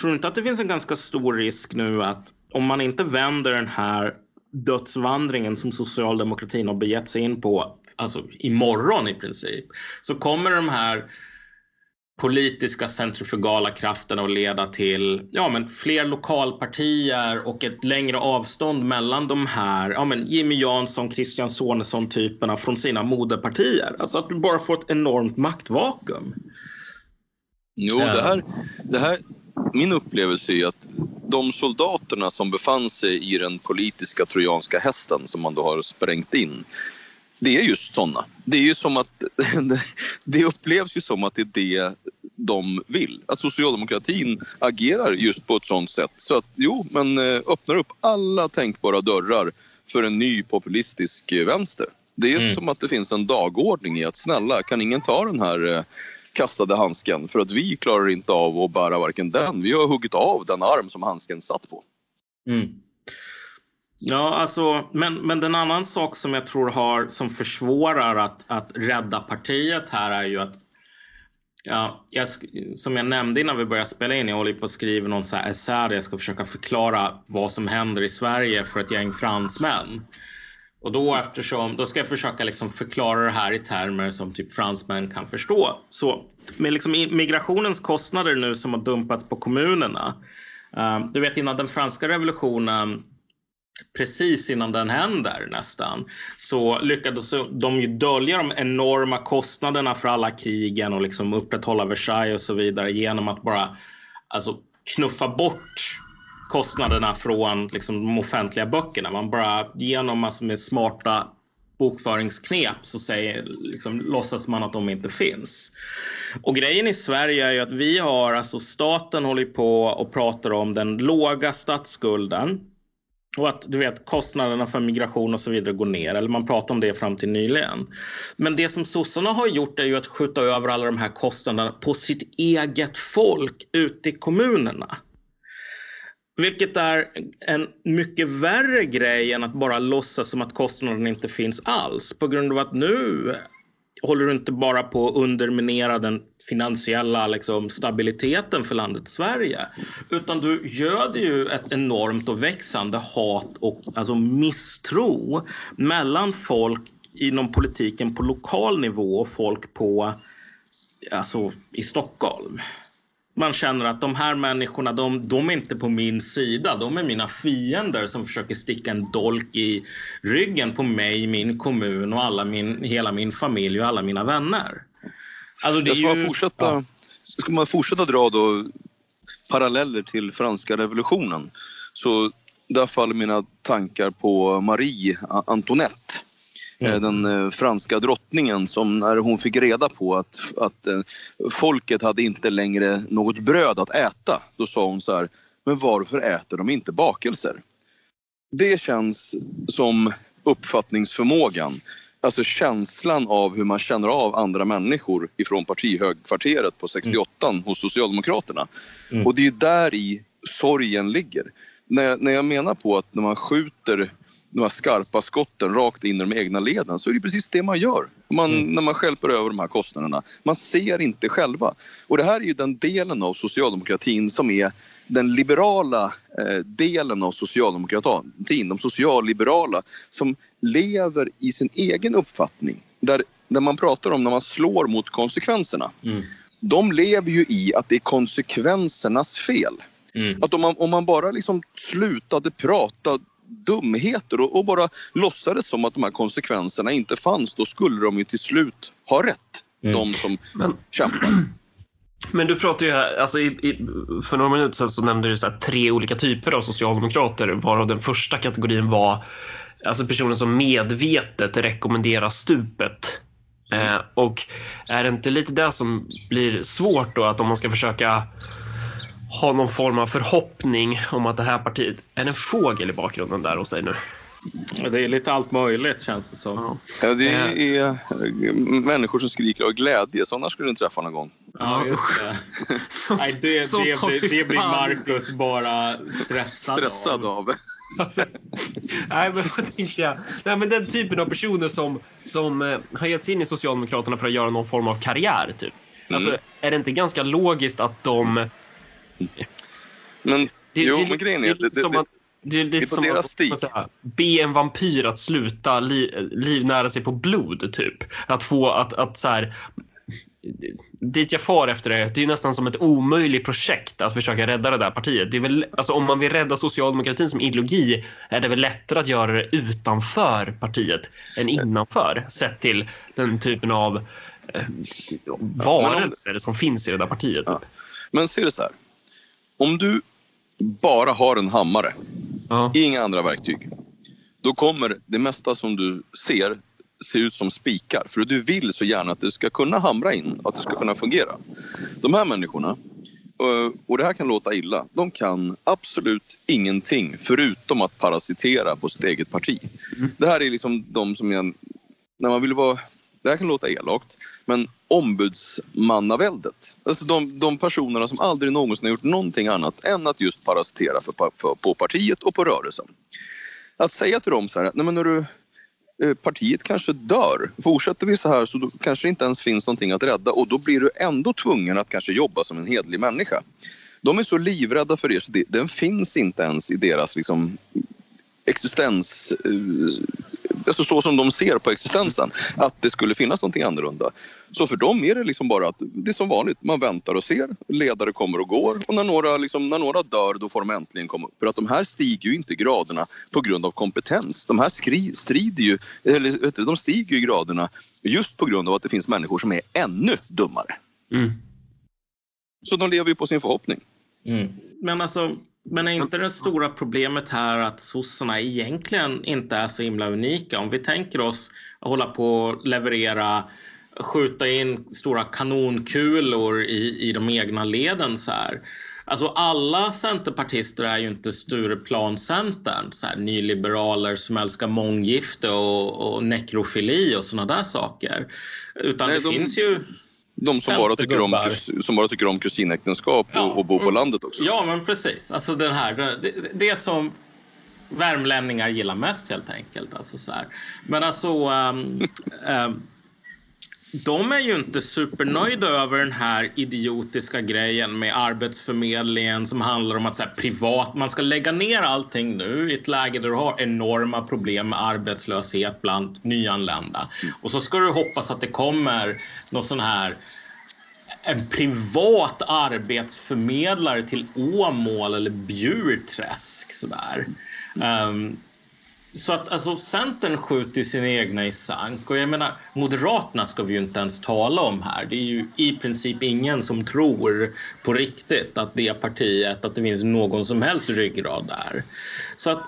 Tror du inte att det finns en ganska stor risk nu att om man inte vänder den här dödsvandringen som socialdemokratin har begett sig in på alltså imorgon i princip, så kommer de här politiska centrifugala krafterna att leda till ja, men fler lokalpartier och ett längre avstånd mellan de här ja, men Jimmy Jansson, Christian Sonesson typerna från sina moderpartier. Alltså att du bara får ett enormt maktvakuum. Jo, det här, det här, min upplevelse är att de soldaterna som befann sig i den politiska trojanska hästen som man då har sprängt in det är just sådana. Det är ju som att [LAUGHS] det upplevs ju som att det är det de vill. Att socialdemokratin agerar just på ett sådant sätt. Så att jo, men eh, öppnar upp alla tänkbara dörrar för en ny populistisk eh, vänster. Det är mm. som att det finns en dagordning i att snälla, kan ingen ta den här eh, kastade handsken? För att vi klarar inte av att bära varken den. Vi har huggit av den arm som handsken satt på. Mm. Ja, alltså, men, men den annan sak som jag tror har som försvårar att, att rädda partiet här är ju att Ja, jag, som jag nämnde innan vi började spela in, jag håller på att skriva någon så här essä där jag ska försöka förklara vad som händer i Sverige för ett gäng fransmän. Och då eftersom, då ska jag försöka liksom förklara det här i termer som typ fransmän kan förstå. Så med liksom migrationens kostnader nu som har dumpats på kommunerna. Uh, du vet innan den franska revolutionen precis innan den händer nästan så lyckades de ju dölja de enorma kostnaderna för alla krigen och liksom upprätthålla Versailles och så vidare genom att bara alltså, knuffa bort kostnaderna från liksom, de offentliga böckerna. Man bara genom massor med smarta bokföringsknep så säger, liksom, låtsas man att de inte finns. Och grejen i Sverige är ju att vi har, alltså staten håller på och pratar om den låga statsskulden och att du vet kostnaderna för migration och så vidare går ner. Eller man pratar om det fram till nyligen. Men det som sossarna har gjort är ju att skjuta över alla de här kostnaderna på sitt eget folk ute i kommunerna. Vilket är en mycket värre grej än att bara låtsas som att kostnaden inte finns alls. På grund av att nu håller du inte bara på att underminera den finansiella liksom, stabiliteten för landet Sverige. Utan du göder ju ett enormt och växande hat och alltså misstro mellan folk inom politiken på lokal nivå och folk på, alltså, i Stockholm man känner att de här människorna, de, de, är inte på min sida. De är mina fiender som försöker sticka en dolk i ryggen på mig, min kommun och alla min, hela min familj och alla mina vänner. Alltså det ska, ju... man fortsätta, ja. ska man fortsätta dra då paralleller till franska revolutionen så där faller mina tankar på Marie Antoinette mm. den eh, franska drottningen som när hon fick reda på att, att eh, folket hade inte längre något bröd att äta, då sa hon så här, men varför äter de inte bakelser? Det känns som uppfattningsförmågan, alltså känslan av hur man känner av andra människor ifrån partihögkvarteret på 68 mm. hos Socialdemokraterna. Mm. Och det är där i sorgen ligger. När, när jag menar på att när man skjuter de här skarpa skotten rakt in i de egna leden så är det precis det man gör man, mm. när man skälper över de här kostnaderna. Man ser inte själva. Och det här är ju den delen av socialdemokratin som är den liberala eh, delen av socialdemokratin, de socialliberala som lever i sin egen uppfattning. Där, där man pratar om när man slår mot konsekvenserna. Mm. De lever ju i att det är konsekvensernas fel. Mm. Att om man, om man bara liksom slutade prata dumheter och, och bara låtsades som att de här konsekvenserna inte fanns, då skulle de ju till slut ha rätt. Mm. De som Men... kämpar. [CLEARS THROAT] Men du pratar ju här, alltså i, i, för några minuter sedan så nämnde du så tre olika typer av socialdemokrater varav den första kategorin var alltså personer som medvetet rekommenderar stupet. Mm. Eh, och är det inte lite det som blir svårt då att om man ska försöka ha någon form av förhoppning om att det här partiet... Är det en fågel i bakgrunden där hos dig nu? Det är lite allt möjligt känns det som. Ja, det är eh. människor som skriker av glädje. Sådana skulle du inte träffa någon gång. Ja, just det. [LAUGHS] Nej, det, det, det, det blir Marcus bara stressad, stressad av. av. Alltså, nej, men vad tänkte jag? Nej, men den typen av personer som, som eh, har gett sig in i Socialdemokraterna för att göra någon form av karriär. Typ. Alltså, mm. Är det inte ganska logiskt att de men, det, jo, det, men grejen är... Det, det, Det är lite Det är som deras att säger jag, be en vampyr att sluta li, livnära sig på blod, typ. Att få att, att så här... Dit jag far efter det, det är nästan som ett omöjligt projekt att försöka rädda det där partiet. Det är väl, alltså om man vill rädda socialdemokratin som ideologi är det väl lättare att göra det utanför partiet än innanför. Sett till den typen av eh, varelser som finns i det där partiet. Ja. Men se det så här. Om du bara har en hammare, Ja. inga andra verktyg. Då kommer det mesta som du ser se ut som spikar. För du vill så gärna att det ska kunna hamra in, att det ska kunna fungera. De här människorna, eh, och det här kan låta illa, de kan absolut ingenting förutom att parasitera på sitt eget parti. Mm. Det här är liksom de som jag, när man vill vara, det här kan låta elakt, men ombudsmannaväldet. Alltså de, de personerna som aldrig någonsin har gjort någonting annat än att just parasitera för, för, på partiet och på rörelsen. Att säga till dem så här, nej men när du, eh, partiet kanske dör. Fortsätter vi så här så då kanske det inte ens finns någonting att rädda och då blir du ändå tvungen att kanske jobba som en hedlig människa. De är så livrädda för det så det, den finns inte ens i deras liksom, existens, eh, alltså så som de ser på existensen, att det skulle finnas någonting annorlunda. Så för dem är det liksom bara att det är som vanligt, man väntar och ser, ledare kommer och går och när några, liksom, när några dör då får de äntligen komma upp. För att de här stiger ju inte graderna på grund av kompetens. De här skri, strider ju, eller vet du, de stiger ju graderna just på grund av att det finns människor som är ännu dummare. Mm. Så de lever ju på sin förhoppning. Mm. Men alltså, men är inte det stora problemet här att sossarna egentligen inte är så himla unika? Om vi tänker oss att hålla på och leverera, skjuta in stora kanonkulor i, i de egna leden så här. Alltså alla centerpartister är ju inte Stureplan-centern, så här, nyliberaler som älskar månggifte och, och nekrofili och sådana där saker. Utan Nej, det de- finns ju De som bara, tycker om, som bara tycker om kusinäktenskap Ja. och, och bor på landet också. Ja, men precis. Alltså den här, det, det som värmlänningar gillar mest helt enkelt. Alltså så här. Men alltså, ehm, ehm, [LAUGHS] de är ju inte supernöjda över den här idiotiska grejen med Arbetsförmedlingen som handlar om att så här, privat, man ska lägga ner allting nu i ett läge där du har enorma problem med arbetslöshet bland nyanlända. Och så ska du hoppas att det kommer någon sån här en privat arbetsförmedlare till Åmål eller Bjurträsk. Sådär. Um, ehm, så att alltså, Centern skjuter ju sina egna i sank. Och jag menar, Moderaterna ska vi ju inte ens tala om här. Det är ju i princip ingen som tror på riktigt att det partiet, att det finns någon som helst ryggrad där. Så att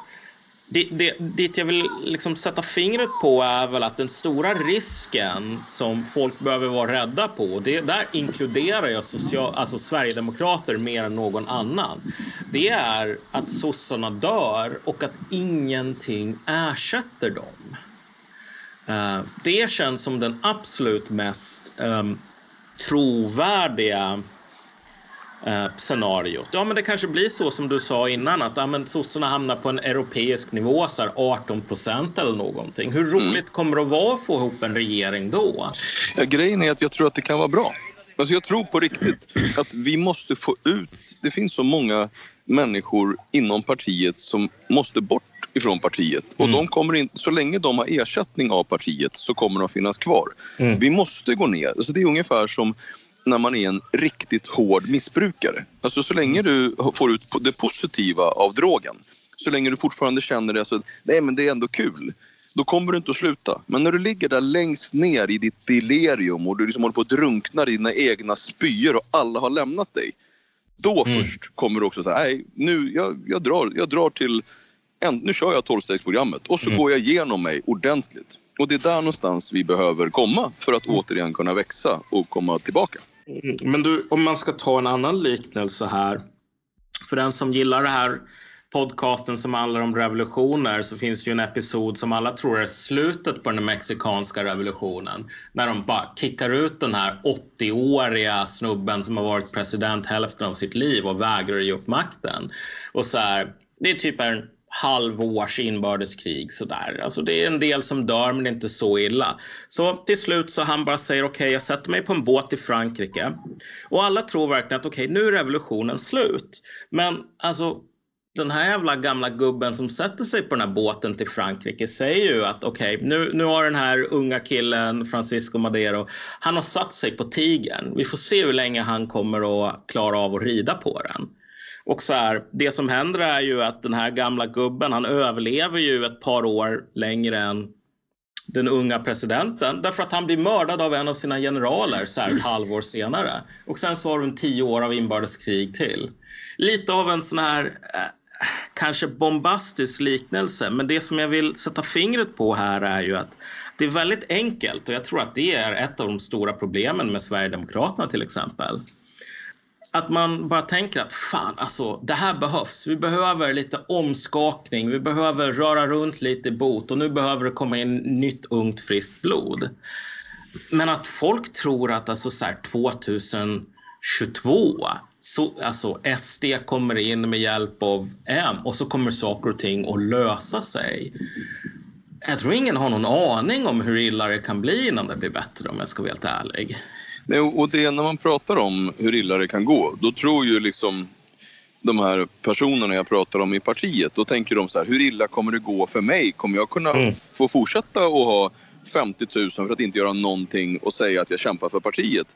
det, det, dit jag vill liksom sätta fingret på är väl att den stora risken som folk behöver vara rädda på, och det, där inkluderar jag social, alltså Sverigedemokrater mer än någon annan, det är att sossarna dör och att ingenting ersätter dem. Eh, det känns som den absolut mest um, trovärdiga eh, scenariot. Ja, men det kanske blir så som du sa innan att ja, men sossarna hamnar på en europeisk nivå, så här 18 procent eller någonting. Hur roligt kommer det att vara att få ihop en regering då? Ja, grejen är att jag tror att det kan vara bra. Alltså jag tror på riktigt att vi måste få ut... Det finns så många människor inom partiet som måste bort ifrån partiet. Och Mm. de kommer in, så länge de har ersättning av partiet så kommer de finnas kvar. Mm. Vi måste gå ner. Alltså det är ungefär som när man är en riktigt hård missbrukare. Alltså så länge du får ut det positiva av drogen, så länge du fortfarande känner det, alltså, nej men det är ändå kul. Då kommer du inte att sluta. Men när du ligger där längst ner i ditt delirium och du liksom håller på att drunkna i dina egna spyor och alla har lämnat dig. Då Mm. först kommer du också säga, nej nu, jag, jag, drar, jag drar till, en, nu kör jag tolvstegsprogrammet och så Mm. går jag igenom mig ordentligt. Och det är där någonstans vi behöver komma för att återigen kunna växa och komma tillbaka. Mm, men du, om man ska ta en annan liknelse här. För den som gillar det här podcasten som handlar om revolutioner så finns det ju en episod som alla tror är slutet på den mexikanska revolutionen. När de bara kickar ut den här 80-åriga snubben som har varit president hälften av sitt liv och vägrar ge upp makten. Och så här, det är typ en halvårs inbördeskrig sådär. Alltså det är en del som dör men det är inte så illa. Så till slut så han bara säger okej jag sätter mig på en båt i Frankrike. Och alla tror verkligen att okej nu är revolutionen slut. Men alltså den här jävla gamla gubben som sätter sig på den här båten till Frankrike säger ju att okej, okay, nu, nu har den här unga killen Francisco Madero, han har satt sig på tigern. Vi får se hur länge han kommer att klara av att rida på den. Och så här, det som händer är ju att den här gamla gubben, han överlever ju ett par år längre än den unga presidenten därför att han blir mördad av en av sina generaler så här ett halvår senare. Och sen så har de tio år av inbördeskrig till. Lite av en sån här eh, kanske bombastisk liknelse, men det som jag vill sätta fingret på här är ju att det är väldigt enkelt och jag tror att det är ett av de stora problemen med Sverigedemokraterna till exempel att man bara tänker att fan, alltså det här behövs. Vi behöver lite omskakning. Vi behöver röra runt lite i bot och nu behöver det komma in nytt ungt friskt blod. Men att folk tror att alltså så här 2022 så, alltså SD kommer in med hjälp av M och så kommer saker och ting att lösa sig. Jag tror ingen har någon aning om hur illa det kan bli innan det blir bättre om jag ska vara helt ärlig. Nej, och det, när man pratar om hur illa det kan gå, då tror ju liksom de här personerna jag pratar om i partiet, då tänker de så här, hur illa kommer det gå för mig? Kommer jag kunna mm. få fortsätta att ha 50 000 för att inte göra någonting och säga att jag kämpar för partiet?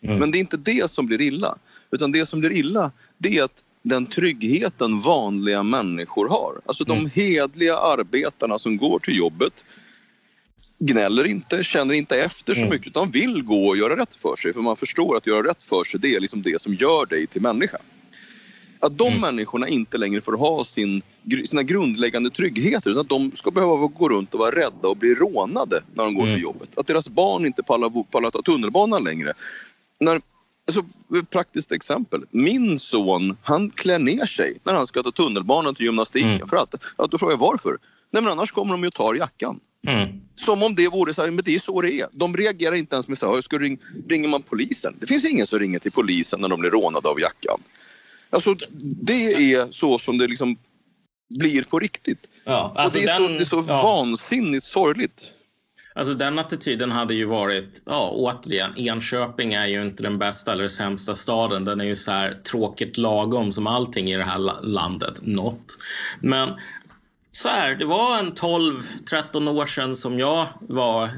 Mm. Men det är inte det som blir illa. Utan det som blir illa, det är att den tryggheten vanliga människor har. Alltså de mm. hedliga arbetarna som går till jobbet, gnäller inte, känner inte efter så mm. mycket utan vill gå och göra rätt för sig. För man förstår att göra rätt för sig det är liksom det som gör dig till människa. Att de mm. människorna inte längre får ha sin, sina grundläggande tryggheter utan att de ska behöva gå runt och vara rädda och bli rånade när de går mm. till jobbet. Att deras barn inte pallar, pallar ta tunnelbanan längre. När, alltså, praktiskt exempel. Min son han klär ner sig när han ska ta tunnelbanan till gymnastiken. Mm. För att, att då frågar jag varför? Nej men annars kommer de ju och tar jackan. Mm. Som om det vore så här, men det är så det är. De reagerar inte ens med så här, ska ring, ringer man polisen? Det finns ingen som ringer till polisen när de blir rånade av jackan. Alltså det är så som det liksom blir på riktigt. Ja, alltså och det är den, så, det är så ja. vansinnigt sorgligt. Alltså den attityden hade ju varit, ja återigen, Enköping är ju inte den bästa eller sämsta staden. Den är ju så här tråkigt lagom som allting i det här landet, något. Men så här, det var en 12-13 år sedan som jag var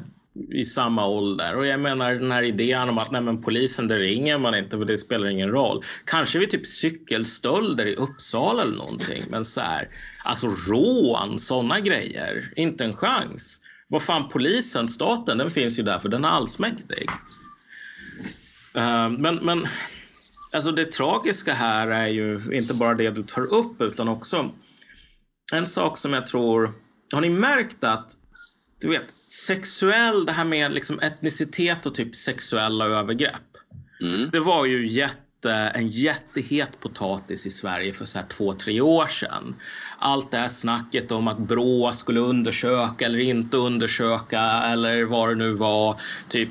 i samma ålder. Och jag menar den här idén om att nej, men polisen, det ringer man inte för det spelar ingen roll. Kanske vid typ cykelstölder i Uppsala eller någonting. Men så här, alltså rån, sådana grejer. Inte en chans. Vad fan, polisen, staten, den finns ju där för den är allsmäktig. Uh, men, men alltså det tragiska här är ju inte bara det du tar upp utan också en sak som jag tror... Har ni märkt att du vet, sexuell, det här med liksom etnicitet och typ sexuella övergrepp. Mm. Det var ju jätte, en jättehet potatis i Sverige för så här två, tre år sedan. Allt det här snacket om att Brå skulle undersöka eller inte undersöka eller vad det nu var. Typ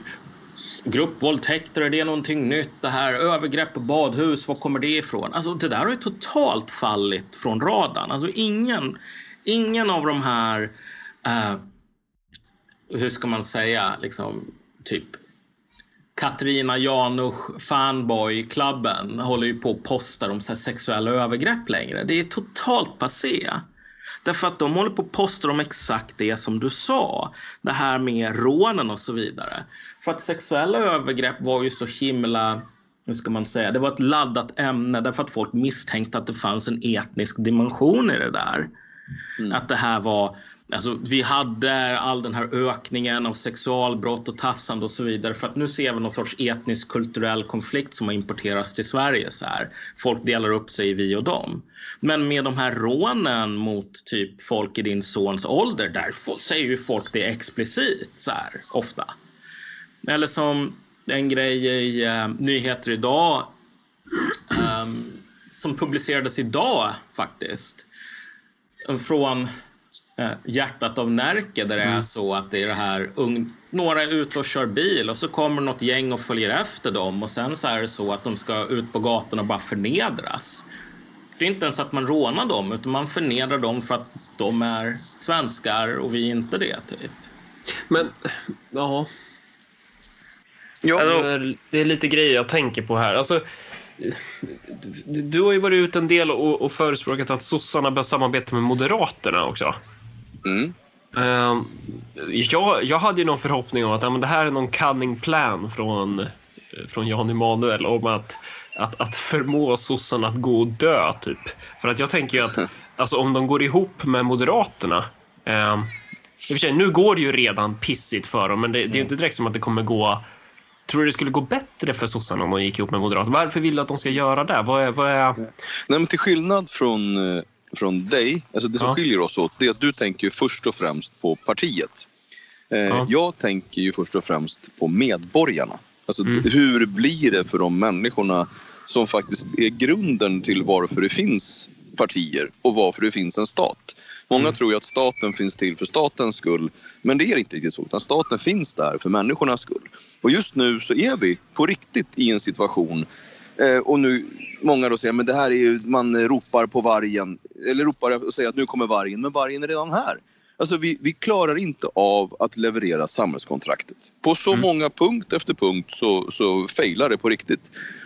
gruppvåldtäkter, är det någonting nytt? Det här övergrepp på badhus, var kommer det ifrån? Alltså det där har ju totalt fallit från radarn. Alltså ingen, ingen av de här, eh, hur ska man säga, liksom typ Katarina Janusz fanboy-klubben håller ju på och postar om så sexuella övergrepp längre. Det är totalt passé. Därför att de håller på att posta om exakt det som du sa. Det här med rånen och så vidare. För att sexuella övergrepp var ju så himla hur ska man säga, det var ett laddat ämne därför att folk misstänkte att det fanns en etnisk dimension i det där. Mm. Att det här var Alltså, vi hade all den här ökningen av sexualbrott och tafsande och så vidare för att nu ser vi någon sorts etnisk kulturell konflikt som har importerats till Sverige. Så här. Folk delar upp sig i vi och dem. Men med de här rånen mot typ folk i din sons ålder, där säger ju folk det explicit så här, ofta. Eller som en grej i uh, Nyheter idag um, som publicerades idag faktiskt. Från uh, hjärtat av Närke där det mm. är så att det är det här ung, några är ute och kör bil och så kommer något gäng och följer efter dem och sen så är det så att de ska ut på gatan och bara förnedras. Det är inte ens att man rånar dem utan man förnedrar dem för att de är svenskar och vi är inte det. Typ. Men, ja. Ja. Alltså, det är lite grejer jag tänker på här. Alltså, du, du har ju varit ute en del och, och förespråkat att sossarna bör samarbeta med Moderaterna också. Mm. Uh, jag, jag hade ju någon förhoppning om att ja, men det här är någon cunning plan från, från Jan Emanuel om att, att, att förmå sossarna att gå och dö, typ. För att jag tänker ju att [LAUGHS] alltså, om de går ihop med Moderaterna uh, i och för sig, nu går det ju redan pissigt för dem, men det, det är ju inte direkt som att det kommer gå Tror du det skulle gå bättre för sossarna om de gick ihop med Moderaterna? Varför vill du att de ska göra det? Vad är... Vad är... Nej, men till skillnad från, eh, från dig, alltså det som Ja. skiljer oss åt, det är att du tänker först och främst på partiet. Eh, Ja. Jag tänker ju först och främst på medborgarna. Alltså Mm. hur blir det för de människorna som faktiskt är grunden till varför det finns partier och varför det finns en stat. Många Mm. tror ju att staten finns till för statens skull, men det är inte riktigt så. Utan staten finns där för människornas skull. Och just nu så är vi på riktigt i en situation Eh, och nu, många då säger men det här är ju, man ropar på vargen, eller ropar och säger att nu kommer vargen, men vargen är redan här. Alltså vi, vi klarar inte av att leverera samhällskontraktet. På så Mm. många punkt efter punkt så, så failar det på riktigt.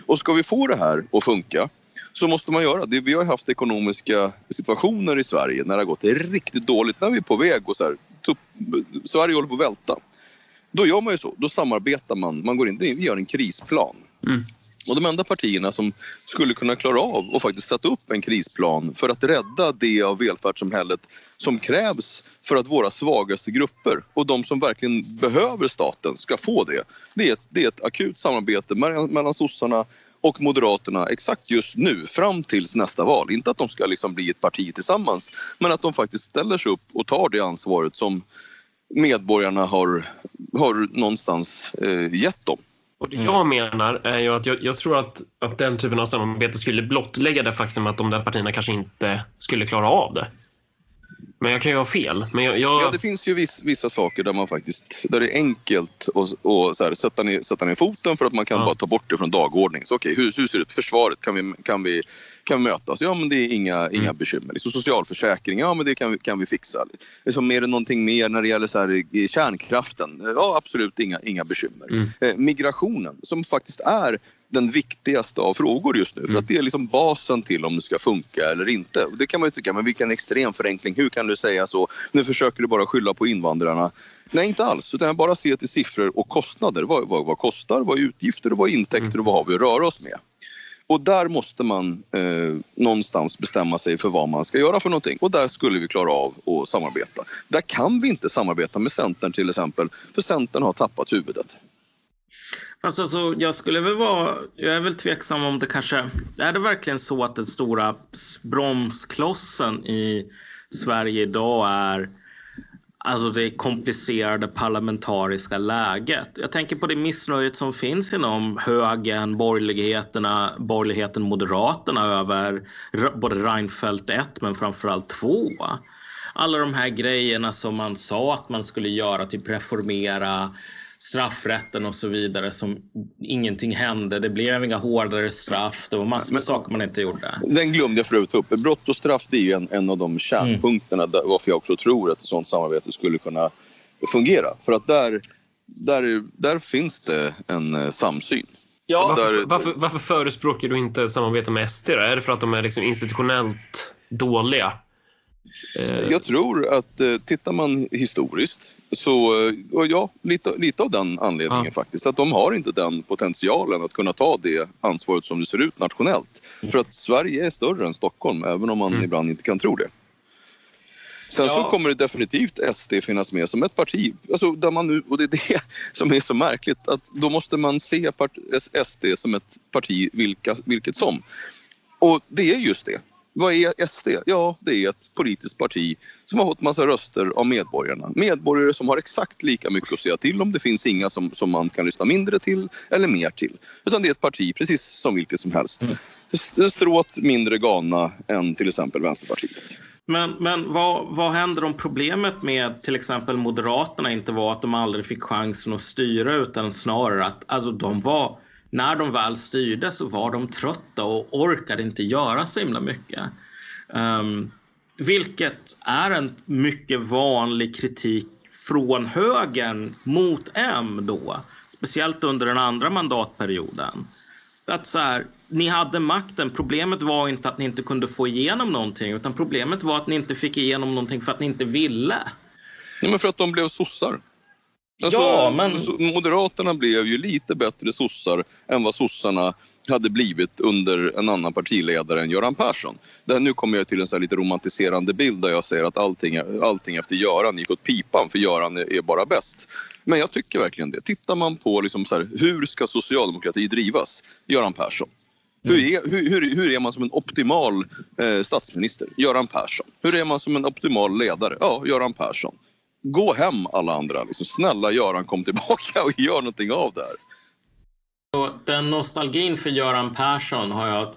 Och ska vi få det här att funka så måste man göra det. Vi har ju haft ekonomiska situationer i Sverige när det har gått riktigt dåligt, när vi är på väg och så här, tupp, Sverige håller på att välta. Då gör man ju så, då samarbetar man, man går in, gör en krisplan. Mm. Och de enda partierna som skulle kunna klara av och faktiskt sätta upp en krisplan för att rädda det av välfärdssamhället som krävs för att våra svagaste grupper och de som verkligen behöver staten ska få det. Det är ett, det är ett akut samarbete mellan, mellan sossarna och Moderaterna exakt just nu fram tills nästa val. Inte att de ska liksom bli ett parti tillsammans men att de faktiskt ställer sig upp och tar det ansvaret som medborgarna har, har någonstans eh, gett dem. Och det jag menar är ju att jag, jag tror att, att den typen av samarbete skulle blottlägga det faktum att de där partierna kanske inte skulle klara av det. Men jag kan ju ha fel. Men jag, jag, Ja, det finns ju viss, vissa saker där man faktiskt, där det är enkelt att och så här, sätta, ner, sätta ner foten för att man kan Ja. bara ta bort det från dagordningen. Så okej, hur, hur ser det ut? Försvaret, kan vi, kan vi, kan vi mötas? Ja, men det är inga, inga Mm. bekymmer. Liksom socialförsäkring, ja men det kan vi, kan vi fixa. Liksom, är det någonting mer när det gäller så här, kärnkraften? Ja, absolut inga, inga bekymmer. Mm. Eh, migrationen, som faktiskt är den viktigaste av frågor just nu. För Mm. att det är liksom basen till om det ska funka eller inte. Och det kan man ju tycka, men vilken extrem förenkling. Hur kan du säga så? Nu försöker du bara skylla på invandrarna. Nej, inte alls. Utan jag bara ser till siffror och kostnader. Vad, vad, vad kostar? Vad är utgifter och vad är intäkter och vad har vi att röra oss med? Och där måste man eh, någonstans bestämma sig för vad man ska göra för någonting. Och där skulle vi klara av att samarbeta. Där kan vi inte samarbeta med Centern till exempel. För Centern har tappat huvudet. Alltså, så jag skulle väl vara, jag är väl tveksam om det kanske, är det verkligen så att den stora bromsklossen i Sverige idag är alltså det komplicerade parlamentariska läget. Jag tänker på det missnöjet som finns inom högern, borgerligheterna, borgerligheten, moderaterna över både Reinfeldt 1 men framförallt 2. Alla de här grejerna som man sa att man skulle göra, typ reformera straffrätten och så vidare som ingenting hände. Det blev inga hårdare straff. Det var massor med saker man inte gjorde. Den glömde jag förut upp. Brott och straff det är ju en, en av de kärnpunkterna där, varför jag också tror att ett sådant samarbete skulle kunna fungera. För att där, där, där finns det en eh, samsyn. ja, varför, där- varför, varför förespråkar du inte samarbete med SD? Då? Är det för att de är liksom institutionellt dåliga? Eh, Jag tror att eh, tittar man historiskt så, eh, ja, lite, lite av den anledningen Ja. faktiskt. Att de har inte den potentialen att kunna ta det ansvaret som det ser ut nationellt. För att Sverige är större än Stockholm, även om man Mm. ibland inte kan tro det. Sen så Ja. kommer det definitivt SD finnas med som ett parti. Alltså där man nu, och det är det [LAUGHS] som är så märkligt. Att då måste man se part, SD som ett parti vilka, vilket som. Och det är just det. Vad är SD? Ja, det är ett politiskt parti som har fått massa röster av medborgarna. Medborgare som har exakt lika mycket att säga till om. Det finns inga som, som man kan lyssna mindre till eller mer till. Utan det är ett parti precis som vilket som helst. Mm. Stråt mindre galna än till exempel Vänsterpartiet. Men, men vad, vad händer om problemet med till exempel Moderaterna inte var att de aldrig fick chansen att styra utan snarare att alltså, de var, när de väl styrde så var de trötta och orkade inte göra så himla mycket. Um, vilket är en mycket vanlig kritik från högern mot M då. Speciellt under den andra mandatperioden. att så här, ni hade makten. Problemet var inte att ni inte kunde få igenom någonting utan problemet var att ni inte fick igenom någonting för att ni inte ville. Nej, men för att de blev sossar. Alltså, Ja, men- Moderaterna blev ju lite bättre sossar än vad sossarna hade blivit under en annan partiledare än Göran Persson. Där nu kommer jag till en så lite romantiserande bild där jag säger att allting, allting efter Göran gick åt pipan för Göran är, är bara bäst. Men jag tycker verkligen det. Tittar man på liksom så här, hur ska socialdemokrati drivas? Göran Persson. Hur är, hur, hur, hur är man som en optimal eh, statsminister? Göran Persson. Hur är man som en optimal ledare? Ja, Göran Persson. Gå hem alla andra. Liksom, snälla Göran, kom tillbaka och gör någonting av det här. Den nostalgin för Göran Persson har jag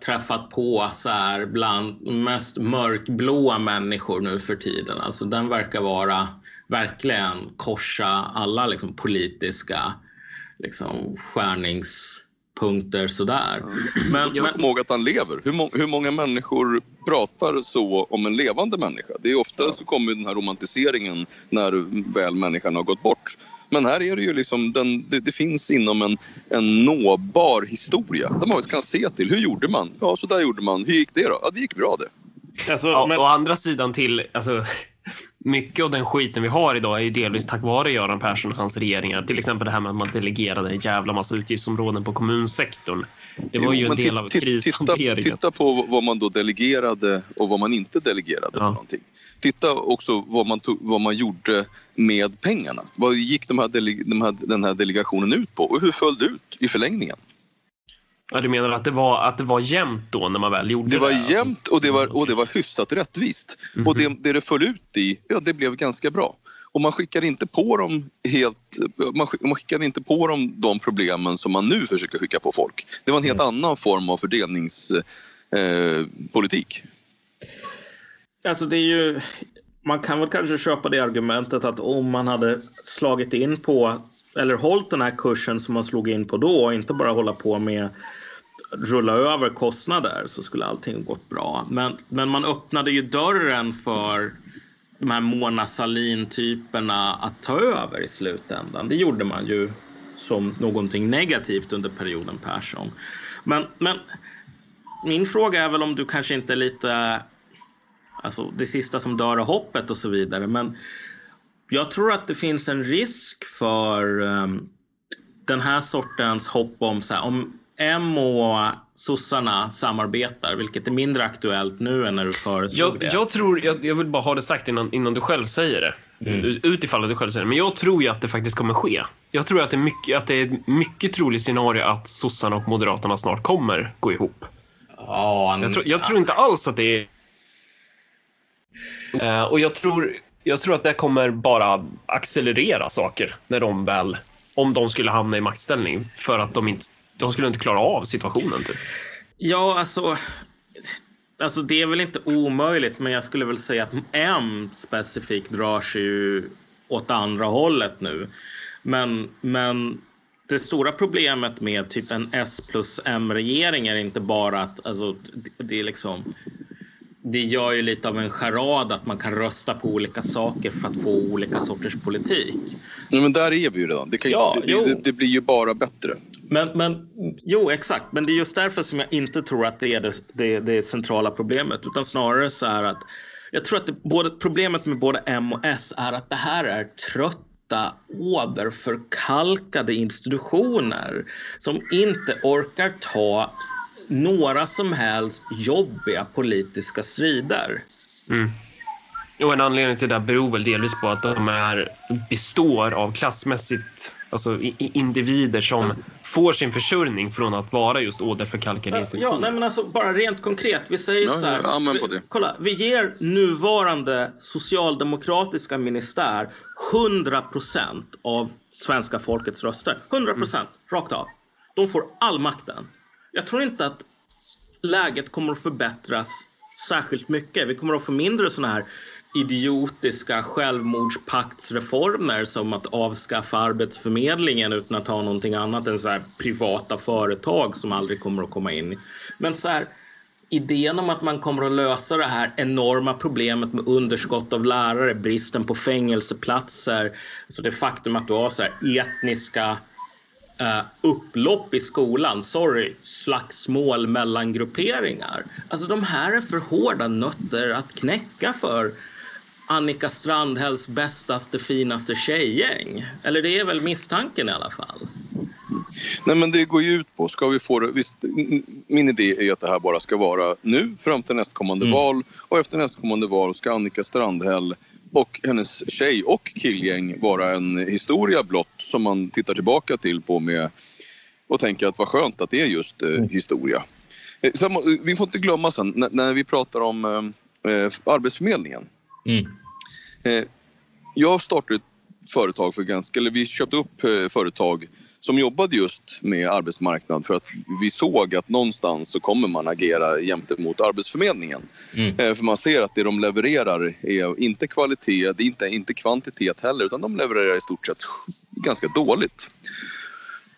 träffat på så här bland mest mörkblåa människor nu för tiden. Alltså den verkar vara verkligen korsa alla liksom, politiska liksom, skärningspunkter sådär. Men, Jag kommer ihåg att han lever. Hur, må- hur många människor pratar så om en levande människa? Det är ofta så kommer den här romantiseringen när väl människan har gått bort. Men här är det ju liksom, den, det, det finns inom en, en nåbar historia. Där man kan se till, hur gjorde man? Ja, så där gjorde man. Hur gick det då? Ja, det gick bra det. Alltså, Ja, men- Å andra sidan till, alltså, mycket av den skiten vi har idag är ju delvis tack vare Göran Persson och hans regeringar. Till exempel det här med att man delegerade en jävla massa utgiftsområden på kommunsektorn. Det var Jo, ju en del av krishanteringen. Titta, titta på vad man då delegerade och vad man inte delegerade. Ja. För någonting. Titta också vad man, tog, vad man gjorde med pengarna. Vad gick de här de här, den här delegationen ut på och hur föll det ut i förlängningen? Ja, du menar att det, var, att det var jämnt då när man väl gjorde det? Det var jämnt och det var, och det var hyfsat rättvist. Mhm. Och det, det det föll ut i, ja det blev ganska bra. Och man skickade inte på dem helt, man skick- man skickade inte på dem de problemen som man nu försöker skicka på folk. Det var en helt annan form av fördelningspolitik. Eh. Alltså det är ju, man kan väl kanske köpa det argumentet att om man hade slagit in på eller hållit den här kursen som man slog in på då och inte bara hålla på med rulla över kostnader så skulle allting gått bra. Men, men man öppnade ju dörren för de här Mona Sahlin-typerna att ta över i slutändan. Det gjorde man ju som någonting negativt under perioden Persson. Men, men min fråga är väl om du kanske inte är lite alltså det sista som dör är hoppet och så vidare. Men jag tror att det finns en risk för um, den här sortens hopp om så här, om M och sossarna samarbetar, vilket är mindre aktuellt nu än när du föreslog Jag, det. jag tror, jag, jag vill bara ha det sagt innan, innan du själv säger det. Mm. Utifall att du själv säger det. Men jag tror ju att det faktiskt kommer ske. Jag tror att det är mycket, att det är ett mycket troligt scenario att sossarna och moderaterna snart kommer gå ihop. ja, Jag tror, jag tror inte alls att det är... Eh, och jag tror, jag tror att det kommer bara accelerera saker när de väl, om de skulle hamna i maktställning. För att de inte, de skulle inte klara av situationen. Typ. Ja, alltså, alltså det är väl inte omöjligt, men jag skulle väl säga att M specifikt drar sig ju åt andra hållet nu. Men, men det stora problemet med typ en S plus M-regering är inte bara att alltså, det- det är liksom det gör ju lite av en charad att man kan rösta på olika saker för att få olika sorters politik. Nej, men där är vi ju redan. Det, kan, Ja, det, det, det blir ju bara bättre. Men, men jo, exakt. Men det är just därför som jag inte tror att det är det, det, det centrala problemet, utan snarare så här att jag tror att det, både, problemet med både M och S är att det här är trötta åderförkalkade institutioner som inte orkar ta några som helst jobbiga politiska strider. Och en anledning till det beror väl delvis på att de är, består av klassmässigt alltså individer som får sin försörjning från att vara just åderförkalkade Ja, institutioner. nej, men alltså bara rent konkret. Vi säger Ja, så här. ja, amen på vi, kolla, vi ger nuvarande socialdemokratiska ministär 100 procent av svenska folkets röster. 100 procent, rakt av. De får all makten. Jag tror inte att läget kommer att förbättras särskilt mycket. Vi kommer att få mindre såna här idiotiska självmordspaktsreformer som att avskaffa Arbetsförmedlingen utan att ha någonting annat än så här privata företag som aldrig kommer att komma in. Men så här, idén om att man kommer att lösa det här enorma problemet med underskott av lärare, bristen på fängelseplatser, så det faktum att du har så här etniska uh, upplopp i skolan. Sorry, slagsmål mellan grupperingar. Alltså de här är för hårda nötter att knäcka för Annika Strandhälls bästaste, finaste tjejgäng. Eller det är väl misstanken i alla fall. Nej men det går ju ut på, ska vi få det, visst, min idé är att det här bara ska vara nu fram till nästkommande mm. val och efter nästkommande val ska Annika Strandhäll och hennes tjej och killgäng vara en historia blott som man tittar tillbaka till på med och tänker att vad skönt att det är just eh, mm. historia. Eh, så, vi får inte glömma sen när, när vi pratar om eh, eh Arbetsförmedlingen. Mm. Eh, jag startade ett företag för ganska, eller vi köpte upp eh, företag som jobbade just med arbetsmarknad för att vi såg att någonstans så kommer man agera jämte mot Arbetsförmedlingen. Mm. Eh, för man ser att det de levererar är inte kvalitet, det är inte, inte kvantitet heller utan de levererar i stort sett ganska dåligt.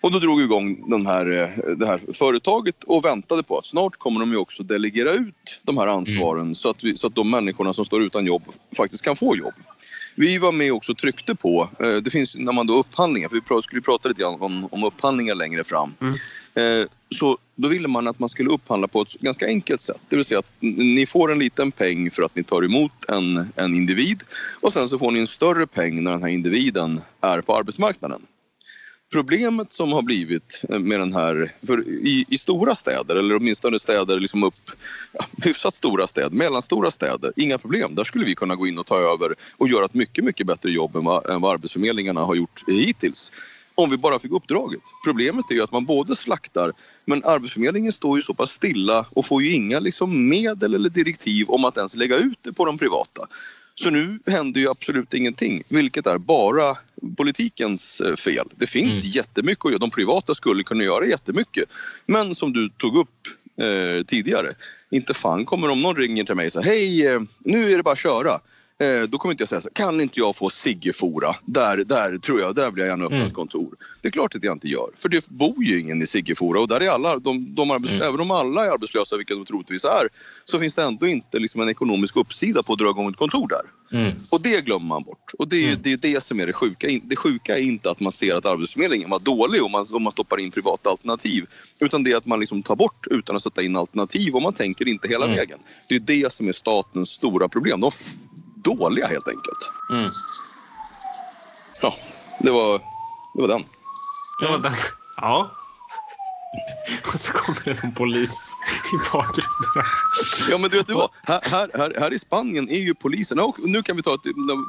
Och då drog vi igång den här, eh, det här företaget och väntade på att snart kommer de ju också delegera ut de här ansvaren mm. så, att vi, så att de människorna som står utan jobb faktiskt kan få jobb. Vi var med och tryckte på, eh, det finns när man då upphandlingar, för vi skulle prata lite grann om, om upphandlingar längre fram. Mm. Eh, så då ville man att man skulle upphandla på ett ganska enkelt sätt. Det vill säga att ni får en liten peng för att ni tar emot en, en individ och sen så får ni en större peng när den här individen är på arbetsmarknaden. Problemet som har blivit eh, med den här, för i, i stora städer eller åtminstone städer liksom upp, ja, hyfsat stora städer, mellanstora städer, inga problem. Där skulle vi kunna gå in och ta över och göra ett mycket, mycket bättre jobb än vad, än vad Arbetsförmedlingarna har gjort hittills. Om vi bara fick uppdraget. Problemet är ju att man både slaktar men Arbetsförmedlingen står ju så pass stilla och får ju inga liksom medel eller direktiv om att ens lägga ut det på de privata. Så nu händer ju absolut ingenting, vilket är bara politikens eh, fel. Det finns mm. jättemycket att göra. De privata skulle kunna göra jättemycket. Men som du tog upp eh, tidigare, inte fan kommer om någon ringer till mig och säger hej, eh, nu är det bara att köra. Eh, då kommer inte jag säga så kan inte jag få Siggefora? Där, där tror jag, där vill jag gärna öppna mm. ett kontor. Det är klart att jag inte gör, för det bor ju ingen i Siggefora och där är alla, de, de arbets, mm. även om alla är arbetslösa, vilket de troligtvis är, så finns det ändå inte liksom en ekonomisk uppsida på att dra igång ett kontor där. Mm. Och det glömmer man bort. Och det är mm. det, är det som är det sjuka. Det sjuka är inte att man ser att Arbetsförmedlingen var dålig om man, om man stoppar in privata alternativ. Utan det är att man liksom tar bort utan att sätta in alternativ och man tänker inte hela mm. vägen. Det är det som är statens stora problem. De dåliga helt enkelt. Mm. Ja, det var, det var den. Det var den. Ja. Och så kommer det någon polis i bakgrunden. Ja men du vet du vad? Här, här, här, här i Spanien är ju polisen, och nu kan vi ta ett,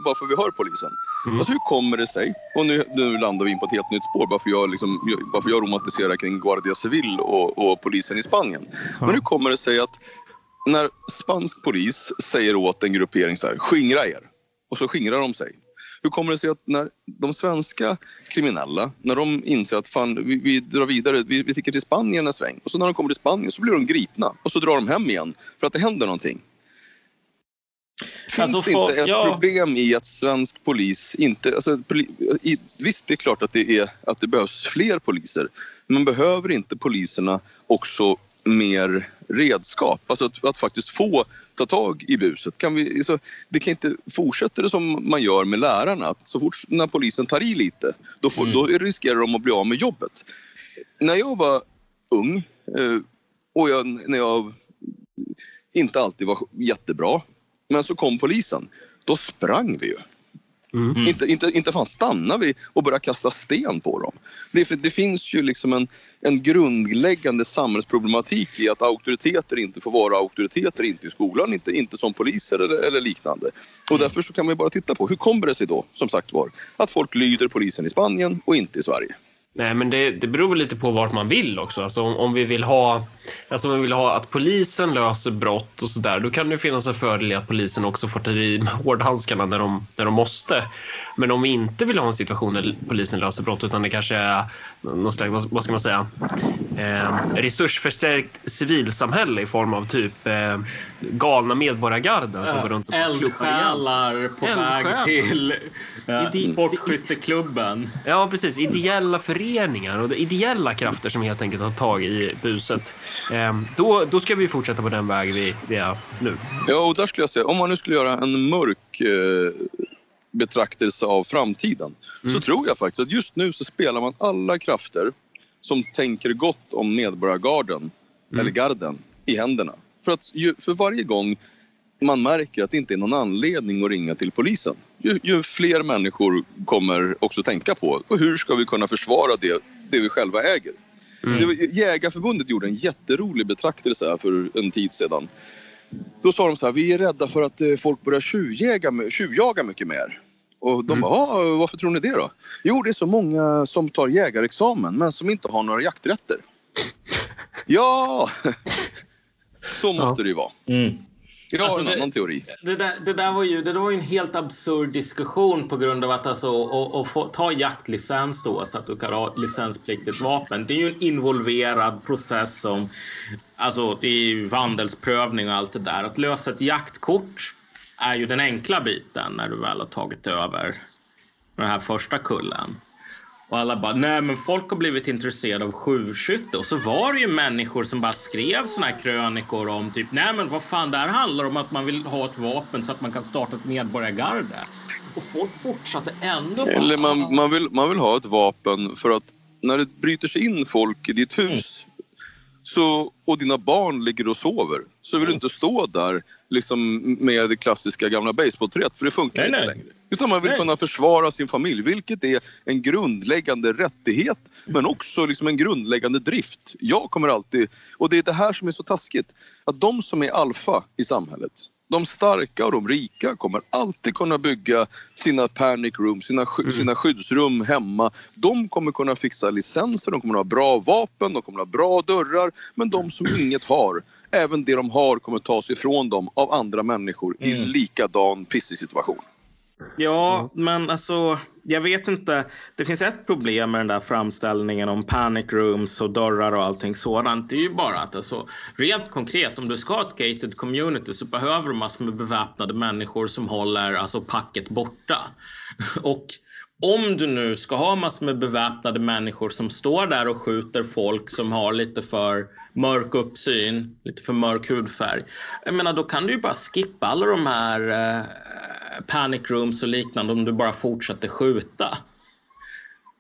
bara för vi hör polisen. Mm. Alltså hur kommer det sig, och nu, nu landar vi in på ett helt nytt spår bara för jag, liksom, bara för jag romantiserar kring Guardia Civil och, och polisen i Spanien. Mm. Men hur kommer det sig att när spansk polis säger åt en gruppering så här, skingra er. Och så skingrar de sig. Hur kommer det sig att när de svenska kriminella, när de inser att fan, vi, vi drar vidare, vi, vi sticker till Spanien en sväng. Och så när de kommer till Spanien så blir de gripna och så drar de hem igen för att det händer någonting. Finns alltså, det inte ett ja. problem i att svensk polis inte... Alltså, i, visst, det är klart att det, är, att det behövs fler poliser. Men behöver inte poliserna också mer redskap. Alltså att, att, faktiskt få ta tag i buset. Kan vi, så det kan inte fortsätta det som man gör med lärarna. Så fort när polisen tar i lite, då, får, mm. då riskerar de att bli av med jobbet. När jag var ung eh, och jag, när jag inte alltid var jättebra, men så kom polisen, då sprang vi ju. Mm. Inte, inte, inte fan stannar vi och börjar kasta sten på dem. Det, det finns ju liksom en, en grundläggande samhällsproblematik i att auktoriteter inte får vara auktoriteter, inte i skolan, inte, inte som poliser eller, eller liknande. Och mm. därför så kan man bara titta på hur kommer det sig då, som sagt var, att folk lyder polisen i Spanien och inte i Sverige. Nej, men det, det beror väl lite på vart man vill också. Alltså om, om, vi vill ha, alltså om vi vill ha att polisen löser brott och sådär, då kan det finnas en fördel i att polisen också får ta i [LAUGHS] hårdhandskarna när de, när de måste. Men om vi inte vill ha en situation där polisen löser brott utan det kanske är någon slags, vad ska man säga, eh, resursförstärkt civilsamhälle i form av typ eh, galna medborgargarden som går runt och Eldsjälar på väg till ja, sportskytteklubben. Ja, precis. Ideella föreningar och ideella krafter som helt enkelt har tag i buset. Eh, då, då ska vi fortsätta på den väg vi, vi är nu. Ja, och där skulle jag säga, om man nu skulle göra en mörk eh, betraktelse av framtiden Mm. så tror jag faktiskt att just nu så spelar man alla krafter som tänker gott om medborgargarden Mm. eller garden i händerna. För att för varje gång man märker att det inte är någon anledning att ringa till polisen ju, ju fler människor kommer också tänka på och hur ska vi kunna försvara det, det vi själva äger. Mm. Jägarförbundet gjorde en jätterolig betraktelse här för en tid sedan. Då sa de så här, vi är rädda för att eh, folk börjar tjuvjaga, tjuvjaga mycket mer. Och de Mm. bara, "Ah, varför tror ni det då? Jo, det är så många som tar jägarexamen men som inte har några jakträtter. [LAUGHS] ja, [LAUGHS] så måste det ju vara. Mm. Jag har Alltså, en det- annan teori. Det där, det där var ju, det där var en helt absurd diskussion på grund av att alltså, och, och få, ta jaktlicens då så att du kan ha licenspliktigt vapen. Det är ju en involverad process som alltså det är ju vandelsprövning och allt det där. Att lösa ett jaktkort är ju den enkla biten när du väl har tagit över den här första kullen. Och alla bara, nej men folk har blivit intresserade av skyrskytte. Och så var det ju människor som bara skrev såna här krönikor om typ, nej men vad fan, det här handlar om att man vill ha ett vapen så att man kan starta ett medborgargarde. Och folk fortsatte ändå Eller man, man, vill, man vill ha ett vapen för att när det bryter sig in folk i ditt hus så, och dina barn ligger och sover så vill du inte stå där liksom, med det klassiska gamla basebollträet för det funkar Nej, inte nej. längre. Utan man vill Nej. kunna försvara sin familj vilket är en grundläggande rättighet men också liksom en grundläggande drift. Jag kommer alltid, och det är det här som är så taskigt, att de som är alfa i samhället de starka och de rika kommer alltid kunna bygga sina panic rooms, sina, sky- sina skyddsrum hemma. De kommer kunna fixa licenser, de kommer ha bra vapen, de kommer ha bra dörrar. Men de som [CLEARS THROAT] inget har, även det de har kommer tas ifrån dem av andra människor i Mm. likadan pissig situation. Ja, men alltså, jag vet inte. Det finns ett problem med den där framställningen om panic rooms och dörrar och allting sådant. Det är ju bara att alltså, rent konkret, om du ska ha ett gated community så behöver du massor med beväpnade människor som håller alltså packet borta. [LAUGHS] Och om du nu ska ha massor med beväpnade människor som står där och skjuter folk som har lite för mörk uppsyn, lite för mörk hudfärg. Jag menar, då kan du ju bara skippa alla de här eh, panic rooms och liknande om du bara fortsätter skjuta.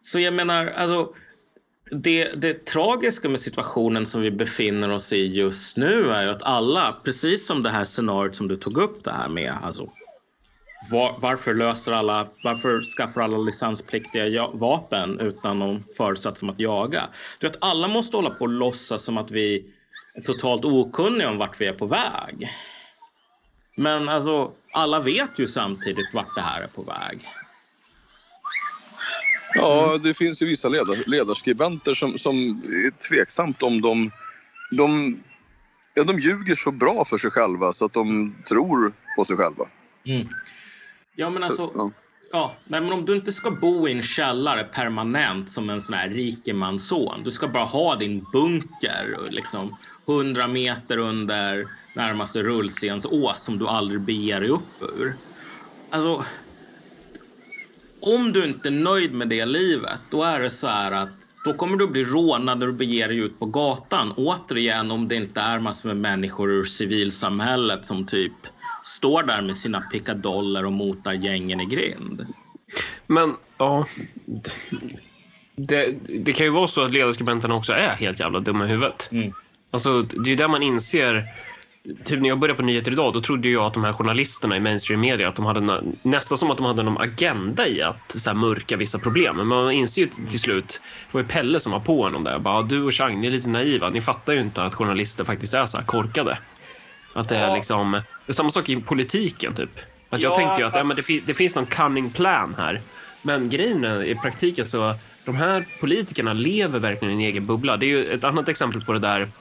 Så jag menar, alltså det, det tragiska med situationen som vi befinner oss i just nu är ju att alla, precis som det här scenariot som du tog upp det här med, alltså var, varför löser alla, varför skaffar alla licenspliktiga ja, vapen utan någon föresats om att jaga? Du vet, alla måste hålla på och låtsas som att vi är totalt okunniga om vart vi är på väg. Men alltså, alla vet ju samtidigt vart det här är på väg. Ja, det finns ju vissa ledar, ledarskribenter som, som är tveksamt om de, de, ja, de ljuger så bra för sig själva så att de tror på sig själva. Ja, men alltså, Ja. Ja, men om du inte ska bo i en källare permanent som en sån här rikemansson. Du ska bara ha din bunker liksom 100 meter under närmaste rullstensås som du aldrig beger dig upp ur. Alltså, om du inte är nöjd med det livet, då är det så här att då kommer du bli rånad när du beger dig ut på gatan. Återigen, om det inte är massor med människor ur civilsamhället som typ står där med sina pickadoller och motar gängen i grind. Men ja, det, det kan ju vara så att ledarskribenterna också är helt jävla dumma i huvudet. Mm. Alltså, det är ju där man inser... Typ när jag började på Nyheter idag, då trodde jag att de här journalisterna i mainstream media, att de hade nästan som att de hade någon agenda i att så här, mörka vissa problem. Men man inser ju till slut, det var ju Pelle som var på honom där, bara, du och Chang, ni är lite naiva, ni fattar ju inte att journalister faktiskt är så här korkade. Att det är Ja. liksom, det är samma sak i politiken typ. Att jag Ja, tänkte ju att ja, fast- men det, fin- det finns någon cunning plan här. Men grejen är, i praktiken så, de här politikerna lever verkligen i en egen bubbla. Det är ju ett annat exempel på det där.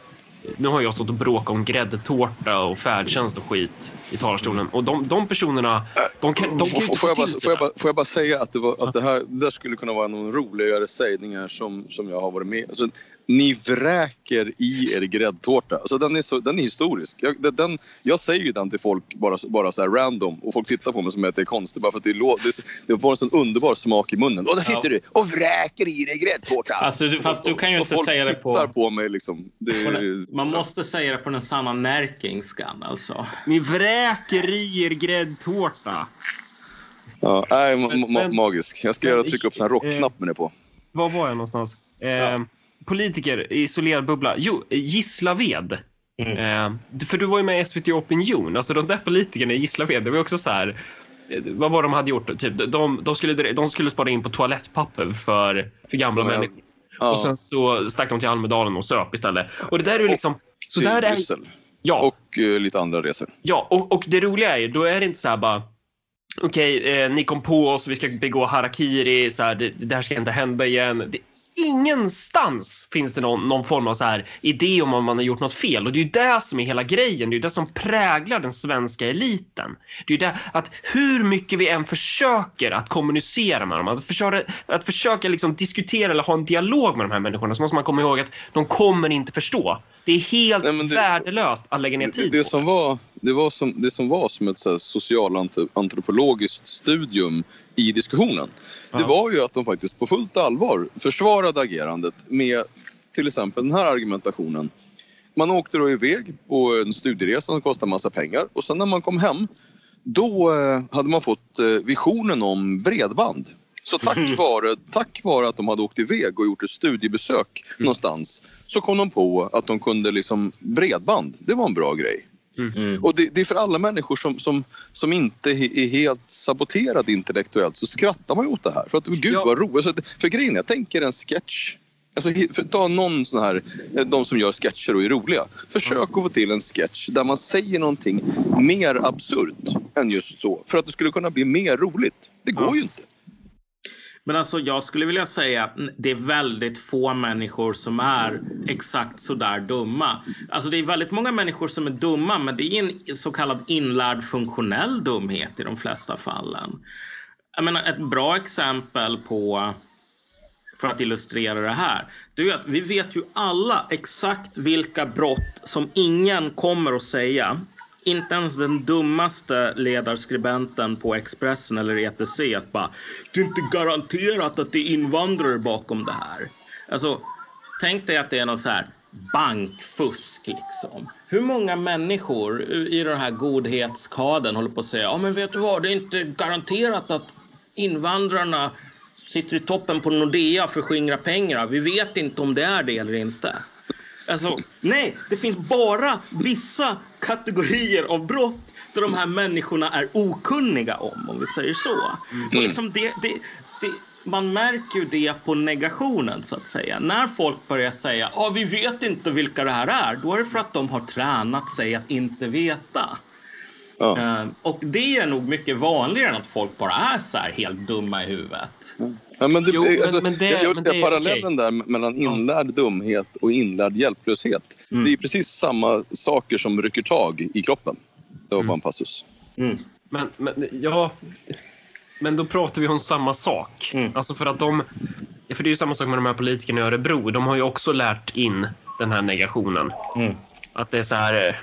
Nu har jag stått och bråkat om gräddtårta och färdtjänst och skit i talarstolen. Och de, de personerna, de kan, de kan ju Får, inte får, jag bara, till sig får, jag det. bara, får jag bara säga att det, var, att det här det där skulle kunna vara någon roligare sägningar som, som jag har varit med alltså, Ni vräker i er gräddtårta. Alltså, den, är så, den är historisk. Jag, den- jag säger ju den till folk bara, bara så här random och folk tittar på mig som att det är konstigt bara för att det, lå- det, det får en sån underbar smak i munnen. Och där sitter Ja. du och vräker i dig gräddtårta! Alltså, du- fast du kan ju och inte folk säga det på- tittar på mig liksom. Den- Man måste säga det på den sanna närkingskan alltså. Ni vräker i er gräddtårta. Ja, nej, ma- ma- magisk. Jag ska men- göra trycka upp en rockknapp med det på. Var var jag någonstans? Eh, Politiker, isolerad bubbla. Jo, Gislaved. Mm. Eh, för du var ju med i SVT Opinion. Alltså de där politikerna i Gislaved, det var också så här... eh, Vad var de hade gjort? Typ, de, de, skulle, de skulle spara in på toalettpapper för, för gamla men- människor. Ja, Och sen så stack de till Almedalen och söp istället. Och det där är ju liksom... Så där är, Bryssel. ja, Och eh, lite andra resor. Ja, och, och det roliga är ju, då är det inte så här bara okej, eh, ni kom på oss, vi ska begå harakiri, så här, det, det här ska inte hända igen. Det, ingenstans finns det någon, någon form av så här idé om om man har gjort något fel och det är ju det som är hela grejen. Det är ju det som präglar den svenska eliten. Det är ju det att hur mycket vi än försöker att kommunicera med dem, att försöka, att försöka liksom diskutera eller ha en dialog med de här människorna så måste man komma ihåg att de kommer inte förstå. Det är helt Nej, det- värdelöst att lägga ner Det, tid det, på som var, det, var som, det som var som ett så socialantropologiskt studium i diskussionen. Det Ja. var ju att de faktiskt på fullt allvar försvarade agerandet med till exempel den här argumentationen. Man åkte då iväg på en studieresa som kostade massa pengar och sen när man kom hem då eh, hade man fått eh, visionen om bredband. Så tack vare, tack vare att de hade åkt iväg och gjort ett studiebesök någonstans så kom de på att de kunde liksom bredband. Det var en bra grej. Mm. Och det, det är för alla människor som, som, som inte är helt saboterade intellektuellt så skrattar man åt det här. För att gud Ja. vad roligt. Så att- För grejen jag tänker en sketch. Alltså, för, ta någon sån här, eh, de som gör sketcher och är roliga. Försök att få till en sketch där man säger någonting mer absurt än just så. För att det skulle kunna bli mer roligt. Det går Ja. ju inte. Men alltså jag skulle vilja säga att det är väldigt få människor som är exakt så där dumma. Alltså det är väldigt många människor som är dumma men det är en så kallad inlärd funktionell dumhet i de flesta fallen. Jag menar ett bra exempel på för att illustrera det här. Det är att vi vet ju alla exakt vilka brott som ingen kommer att säga. Inte ens den dummaste ledarskribenten på Expressen eller ETC att bara det är inte garanterat att det är invandrare bakom det här. Alltså, tänk dig att det är någon så här bankfusk liksom. Hur många människor i den här godhetskaden håller på att säga ja men vet du vad, det är inte garanterat att invandrarna sitter i toppen på Nordea för att skingra pengar. Vi vet inte om det är det eller inte. Alltså, nej, det finns bara vissa kategorier av brott där de här människorna är okunniga om, om vi säger så. Och liksom det, det, det, man märker ju det på negationen, så att säga. När folk börjar säga ah, vi vet inte vilka det här är, då är det för att de har tränat sig att inte veta. Ja. Eh, och det är nog mycket vanligare än att folk bara är så här helt dumma i huvudet. Ja, men det, Jo, alltså, men det- jag gör men det det är parallellen där mellan inlärd dumhet och inlärd hjälplöshet. Mm. Det är precis samma saker som rycker tag i kroppen. Det var Mm. bara en passus. Men, men, ja, men då pratar vi om samma sak. Mm. Alltså för att de... För det är ju samma sak med de här politikerna i Örebro. De har ju också lärt in den här negationen. Mm. Att det är så här...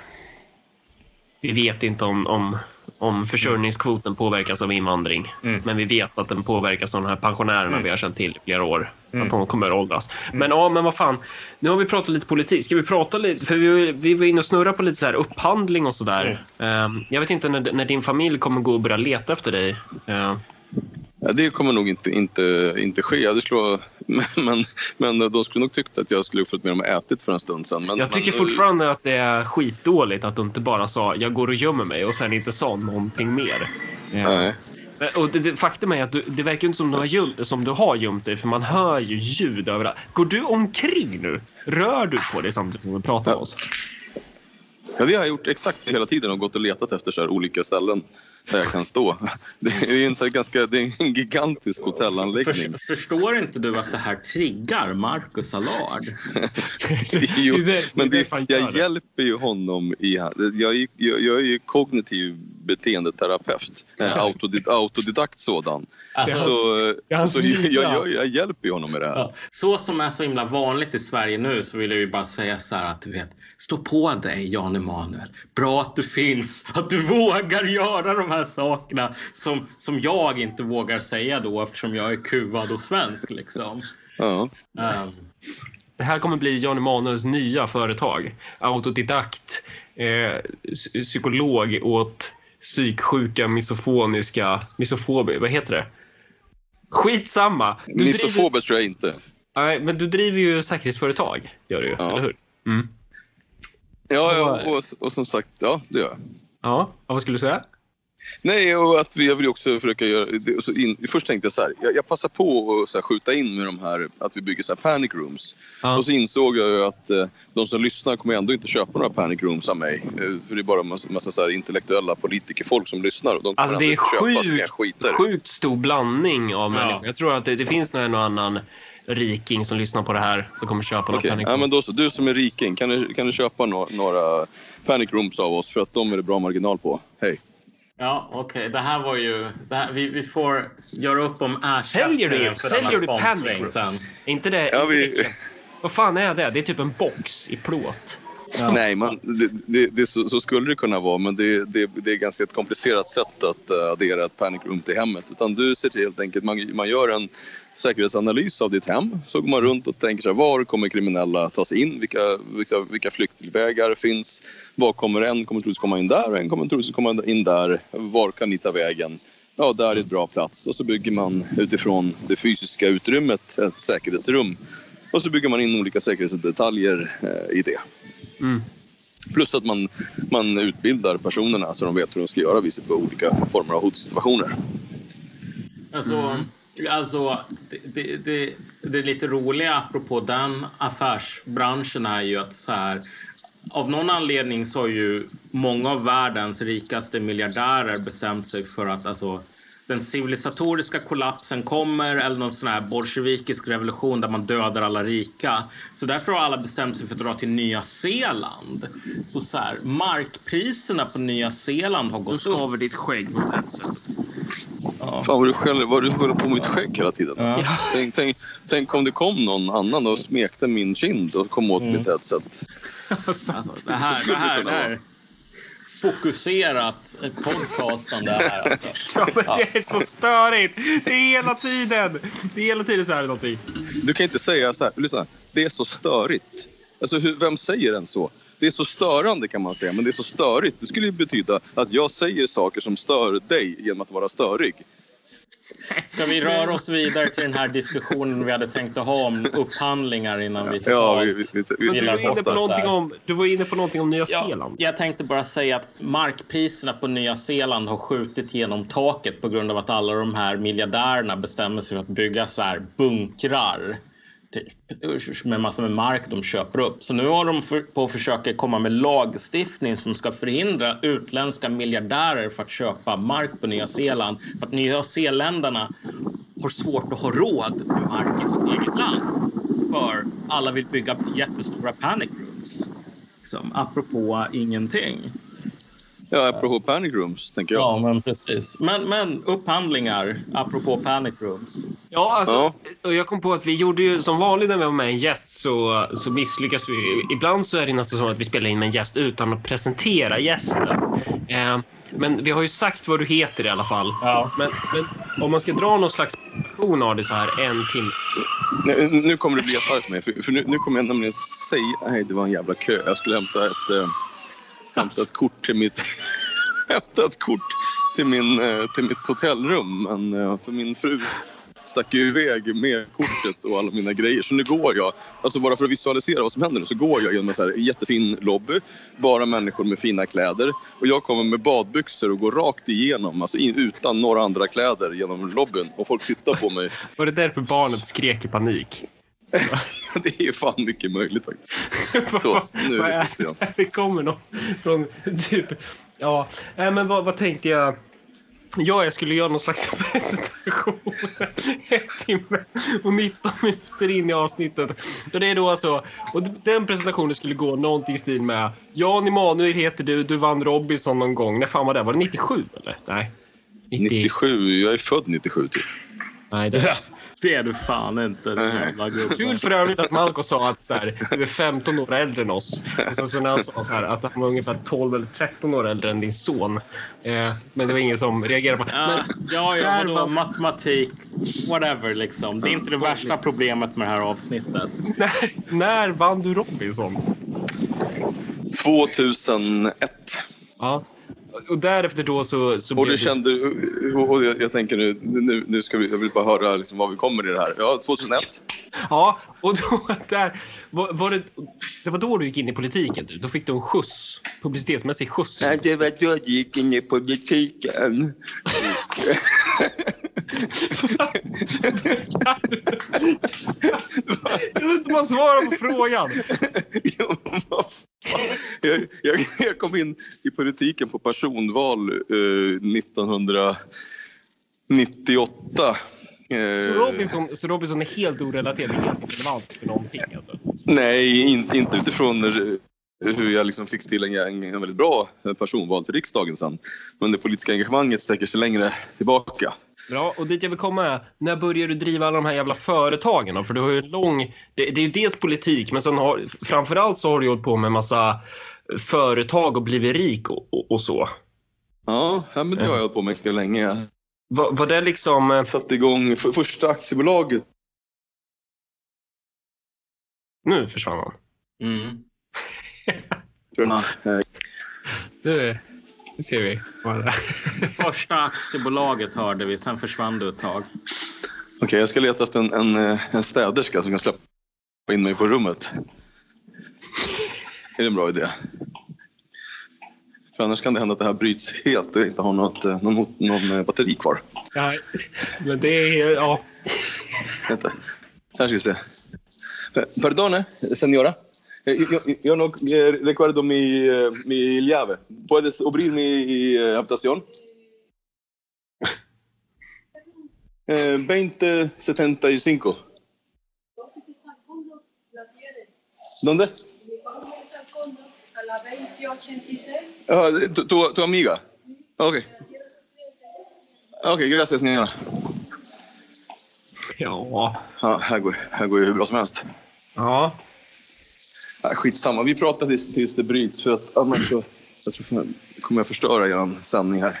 Vi vet inte om, om, om försörjningskvoten påverkas av invandring. Mm. Men vi vet att den påverkas av de här pensionärerna vi har känt till i flera år. Mm. Att de kommer att åldras. Men ja, men vad fan. Nu har vi pratat lite politik. Ska vi prata lite? För vi, vi var inne och snurrade på lite så här upphandling och sådär. Um, jag vet inte när, när din familj kommer gå och börja leta efter dig. Uh, Ja, det kommer nog inte, inte, inte ske. Det skulle vara, [LAUGHS] men, men de skulle nog tyckt att jag skulle fått med dem och ätit för en stund sedan. Men, jag tycker men, fortfarande att det är skitdåligt att du inte bara sa jag går och gömmer mig och sen inte sa någonting mer. Nej. Och det, det, faktum är att du, det verkar inte som du, har gömt, som du har gömt dig för man hör ju ljud överallt. Går du omkring nu? Rör du på dig samtidigt som du pratar med oss? Ja, det har jag gjort exakt hela tiden och gått och letat efter så här olika ställen där jag kan stå. Det är ju en, så ganska, det är en gigantisk hotellanläggning. För, förstår inte du att det här triggar Marcus Allard? [LAUGHS] Jo, [LAUGHS] men det jag hjälper ju honom i... Jag, är- jag, jag är ju kognitiv beteendeterapeut. Autodid, autodidakt sådan. Alltså, Så, så jag, jag, jag hjälper ju honom med det här. Så som är så himla vanligt i Sverige nu så vill jag ju bara säga så här att du vet, stå på dig Jan Emanuel. Bra att du finns, att du vågar göra de här sakerna som, som jag inte vågar säga då eftersom jag är kuvad och svensk liksom. Ja. Ehm, Det här kommer bli Jan Emanuels nya företag. Autodidakt, eh, psy- psykolog åt psyksjuka, misofoniska, misofobi, vad heter det? Skitsamma! Du driver, Misofober tror jag inte. nej, men du driver ju säkerhetsföretag, gör du ju, Ja. eller hur? Mm. Ja, ja och, och som sagt, ja, det gör jag. Ja, ja, vad skulle du säga? Nej, och att vi, jag vill också försöka göra... det- och Så in, först tänkte jag så här, jag, jag passar på att så här, skjuta in med de här, att vi bygger så här panic rooms. Ja. Och så insåg jag ju att eh, de som lyssnar kommer ändå inte köpa några panic rooms av mig. Eh, för det är bara en massa, massa så här, intellektuella politikerfolk som lyssnar. Och de Alltså det är sjukt, skiter. sjukt stor blandning av människor. Jag tror att det, det finns en och annan riking som lyssnar på det här som kommer köpa några Okej, panic ja, men då. Du som är riking, kan du, kan du köpa no, några panic rooms av oss? För att de är det bra marginal på. Hej. Ja, okej. Det här var ju... Det här, vi, vi får göra upp om Säljer du, ersättningen för säljer du panic sen. rooms? Är inte det... Ja, vi- Vad fan är det? Det är typ en box i plåt. Nej, man, det, det, det, så, så skulle det kunna vara, men det, det, det är ganska ett komplicerat sätt att eh, addera ett panic room till hemmet. Utan du ser till helt enkelt, man, man gör en säkerhetsanalys av ditt hem. Så går man runt och tänker så här, var kommer kriminella ta sig in? Vilka, vilka, vilka flyktvägar finns? Var kommer en kommer troligtvis komma in där och en kommer troligtvis komma in där. Var kan ni ta vägen? Ja, där är ett bra plats. Och så bygger man utifrån det fysiska utrymmet ett säkerhetsrum. Och så bygger man in olika säkerhetsdetaljer eh, i det. Mm. Plus att man, man utbildar personerna så de vet hur de ska göra vid olika former av hotsituationer. Alltså, alltså det, det, det, det lite roliga apropå den affärsbranschen är ju att så här, av någon anledning så har ju många av världens rikaste miljardärer bestämt sig för att alltså, den civilisatoriska kollapsen kommer eller någon sån här bolsjevikisk revolution där man dödar alla rika. Så därför har alla bestämt sig för att dra till Nya Zeeland. Så, så här, markpriserna på Nya Zeeland har Du gått upp. skaver ditt skägg mot headset. Ja. Fan vad du skäller, vad du skäller på mitt skägg hela tiden. Ja. Tänk, tänk, tänk om det kom någon annan och smekte min kind och kom åt Mm. mitt headset. [LAUGHS] Alltså, det här, det det här, det här fokuserat podcastande här alltså. [LAUGHS] Ja, men det är så störigt! Det är hela tiden! Det är hela tiden så här någonting. Du kan inte säga så här, lyssna, det är så störigt. Alltså hur, vem säger en så? Det är så störande kan man säga, men det är så störigt. Det skulle ju betyda att jag säger saker som stör dig genom att vara störig. Ska vi röra oss vidare till den här diskussionen vi hade tänkt att ha om upphandlingar innan vi Ja, vi, vi, vi, vi, du var, inne på någonting om, du var inne på någonting om Nya Ja, Zeeland. jag tänkte bara säga att markpriserna på Nya Zeeland har skjutit genom taket på grund av att alla de här miljardärerna bestämmer sig för att bygga så här bunkrar typ, med massor med mark de köper upp. Så nu har de för, på att försöka komma med lagstiftning som ska förhindra utländska miljardärer för att köpa mark på Nya Zeeland. För att Nya Zeeländarna har svårt att ha råd med mark i sitt eget land. För alla vill bygga jättestora panic rooms. Liksom, apropå ingenting ja, apropå panic rooms, tänker jag. Ja, men precis. Men, men upphandlingar, apropå panic rooms. Ja, alltså, Ja. och jag kom på att vi gjorde ju som vanligt när vi var med en gäst så, så misslyckas vi. Ibland så är det nästan som att vi spelar in med en gäst utan att presentera gästen. Eh, men vi har ju sagt vad du heter i alla fall. Ja. Men, men om man ska dra någon slags version av det så här en timme. Nu, nu kommer det bli jätteargt för mig, för, för nu, nu kommer jag nämligen säga... Nej, det var en jävla kö. Jag skulle hämta ett, eh, hämta ett kort till mitt... [LAUGHS] hämta ett kort till, min, eh, till mitt hotellrum. Men eh, för min fru stack ju iväg med kortet och alla mina grejer. Så nu går jag, alltså bara för att visualisera vad som händer nu, så går jag genom en så här jättefin lobby. Bara människor med fina kläder. Och jag kommer med badbyxor och går rakt igenom, alltså in, utan några andra kläder genom lobbyn. Och folk tittar på mig. Var det därför barnet skrek i panik? Det är fan mycket möjligt faktiskt. Så, [LAUGHS] nu är det tyst igen. [LAUGHS] det? Kommer någon från typ... Ja, nej, men vad, vad tänkte jag? Ja, jag skulle göra någon slags [LAUGHS] presentation. En timme och 19 minuter in i avsnittet. Och det är då alltså, och den presentationen skulle gå någonting i stil med Jan Emanuel heter du, du vann Robinson någon gång. När fan var det? Var det 97 eller? Nej. 90. 97, jag är född 97 typ. Nej, det Det är du fan inte. Kul för övrigt att Malko sa att så här, du är 15 år äldre än oss. Och sen när han sa så här, att han var ungefär 12 eller 13 år äldre än din son. Eh, men det var ingen som reagerade på Ja, men, ja, ja Där vadå? var- Matematik, whatever liksom. Det är inte det värsta problemet med det här avsnittet. när, när vann du Robinson? 2001. Ja. Och därefter då så... så Och det kände, och jag, jag tänker nu, nu, nu ska vi, jag vill bara höra liksom var vi kommer i det här. Ja, 2001. Ja, och då [LAUGHS] där... Var, var det, det var då du gick in i politiken? Du. Då fick du en skjuts. Publicitetsmässig skjuts. Nej, det var då jag gick in i politiken. [LAUGHS] [LAUGHS] Jag vet inte man svarar på frågan. Jo, jag, jag, jag kom in i politiken på personval eh, 1998. Eh, Så Robinson, så Robinson är helt orelaterad? Det är helt inte relevant för någonting? Alltså. Nej, in, inte utifrån eh, hur jag liksom fick till en, en, en väldigt bra personval till riksdagen sen. Men det politiska engagemanget sträcker sig längre tillbaka. Bra, och dit jag vill komma är, när börjar du driva alla de här jävla företagen då? För du har ju en lång, det, det är ju dels politik, men sen har, framförallt så har du hållit på med massa företag och blivit rik och, och, och så. Ja, ja, men det har jag hållit på med ganska länge. Var, var det liksom... eh, Jag satte igång för, första aktiebolaget. Nu försvann han. Mm. [LAUGHS] Eh, Nu, ser vi. [LAUGHS] Första aktiebolaget hörde vi, sen försvann du ett tag. Okej, jag ska leta efter en, en, en städerska som kan släppa in mig på rummet. Är det en bra idé? För annars kan det hända att det här bryts helt och jag inte har något, eh, någon, någon eh, batteri kvar. Ja, men det är... Ja. Vänta. Här ska vi se. Eh, Perdone, señora. Eh, Yo, yo no eh, recuerdo mi, eh, mi llave. ¿Puedes abrir mi eh, habitación? [LAUGHS] Eh, 2075. ¿Dónde? a la 2086. Ah, tu, tu, tu amiga. Ok. Ok, gracias señora. Ja. Ja, här går, här går ju hur bra som helst. Ja. Nej, skitsamma, vi pratar tills, tills det bryts för att annars så jag tror fan, kommer jag förstöra er sändning här.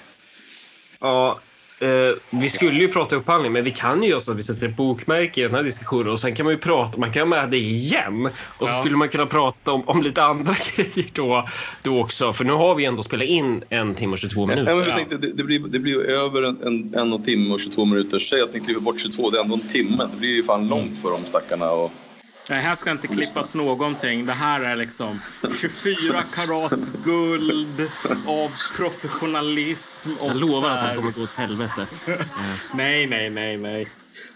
ja. Eh, vi skulle ju prata upphandling, men vi kan ju göra så att vi sätter ett bokmärke i den här diskussionen och sen kan man ju prata, man kan ha med det igen. Och så Ja. skulle man kunna prata om, om lite andra [LAUGHS] grejer då, då också. För nu har vi ändå spelat in en timme och 22 minuter. Ja, men jag tänkte, det, det, blir, det blir ju över en, en, en och timme och 22 minuter. Säg att ni kliver bort 22, det är ändå en timme. Det blir ju fan långt för de stackarna. Och... Det här ska inte klippas någonting. Det här är liksom 24 karats guld av professionalism. Och Jag lovar att han kommer gå åt helvete. [LAUGHS] Nej, nej, nej, nej.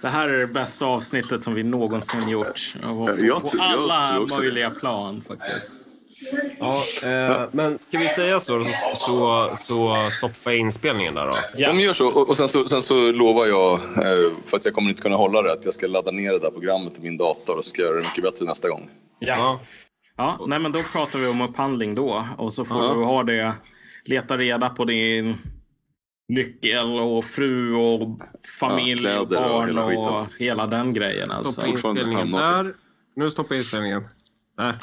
Det här är det bästa avsnittet som vi någonsin gjort. På jag alla tror också det. möjliga plan faktiskt. Ja, eh, men ska vi säga så, så, så, så stoppa inspelningen där då? Ja. De gör så. Och, och sen, så, sen så lovar jag, eh, för att jag kommer inte kunna hålla det, att jag ska ladda ner det där programmet till min dator och så ska jag göra det mycket bättre nästa gång. Ja. Ja, nej, men då pratar vi om upphandling då. Och så får Ja. du ha det, leta reda på din nyckel och fru och familj och kläder och barn hela och hela den grejen. Alltså. Stoppa inspelningen Fortfarande där. Nu stoppar jag inspelningen. Där.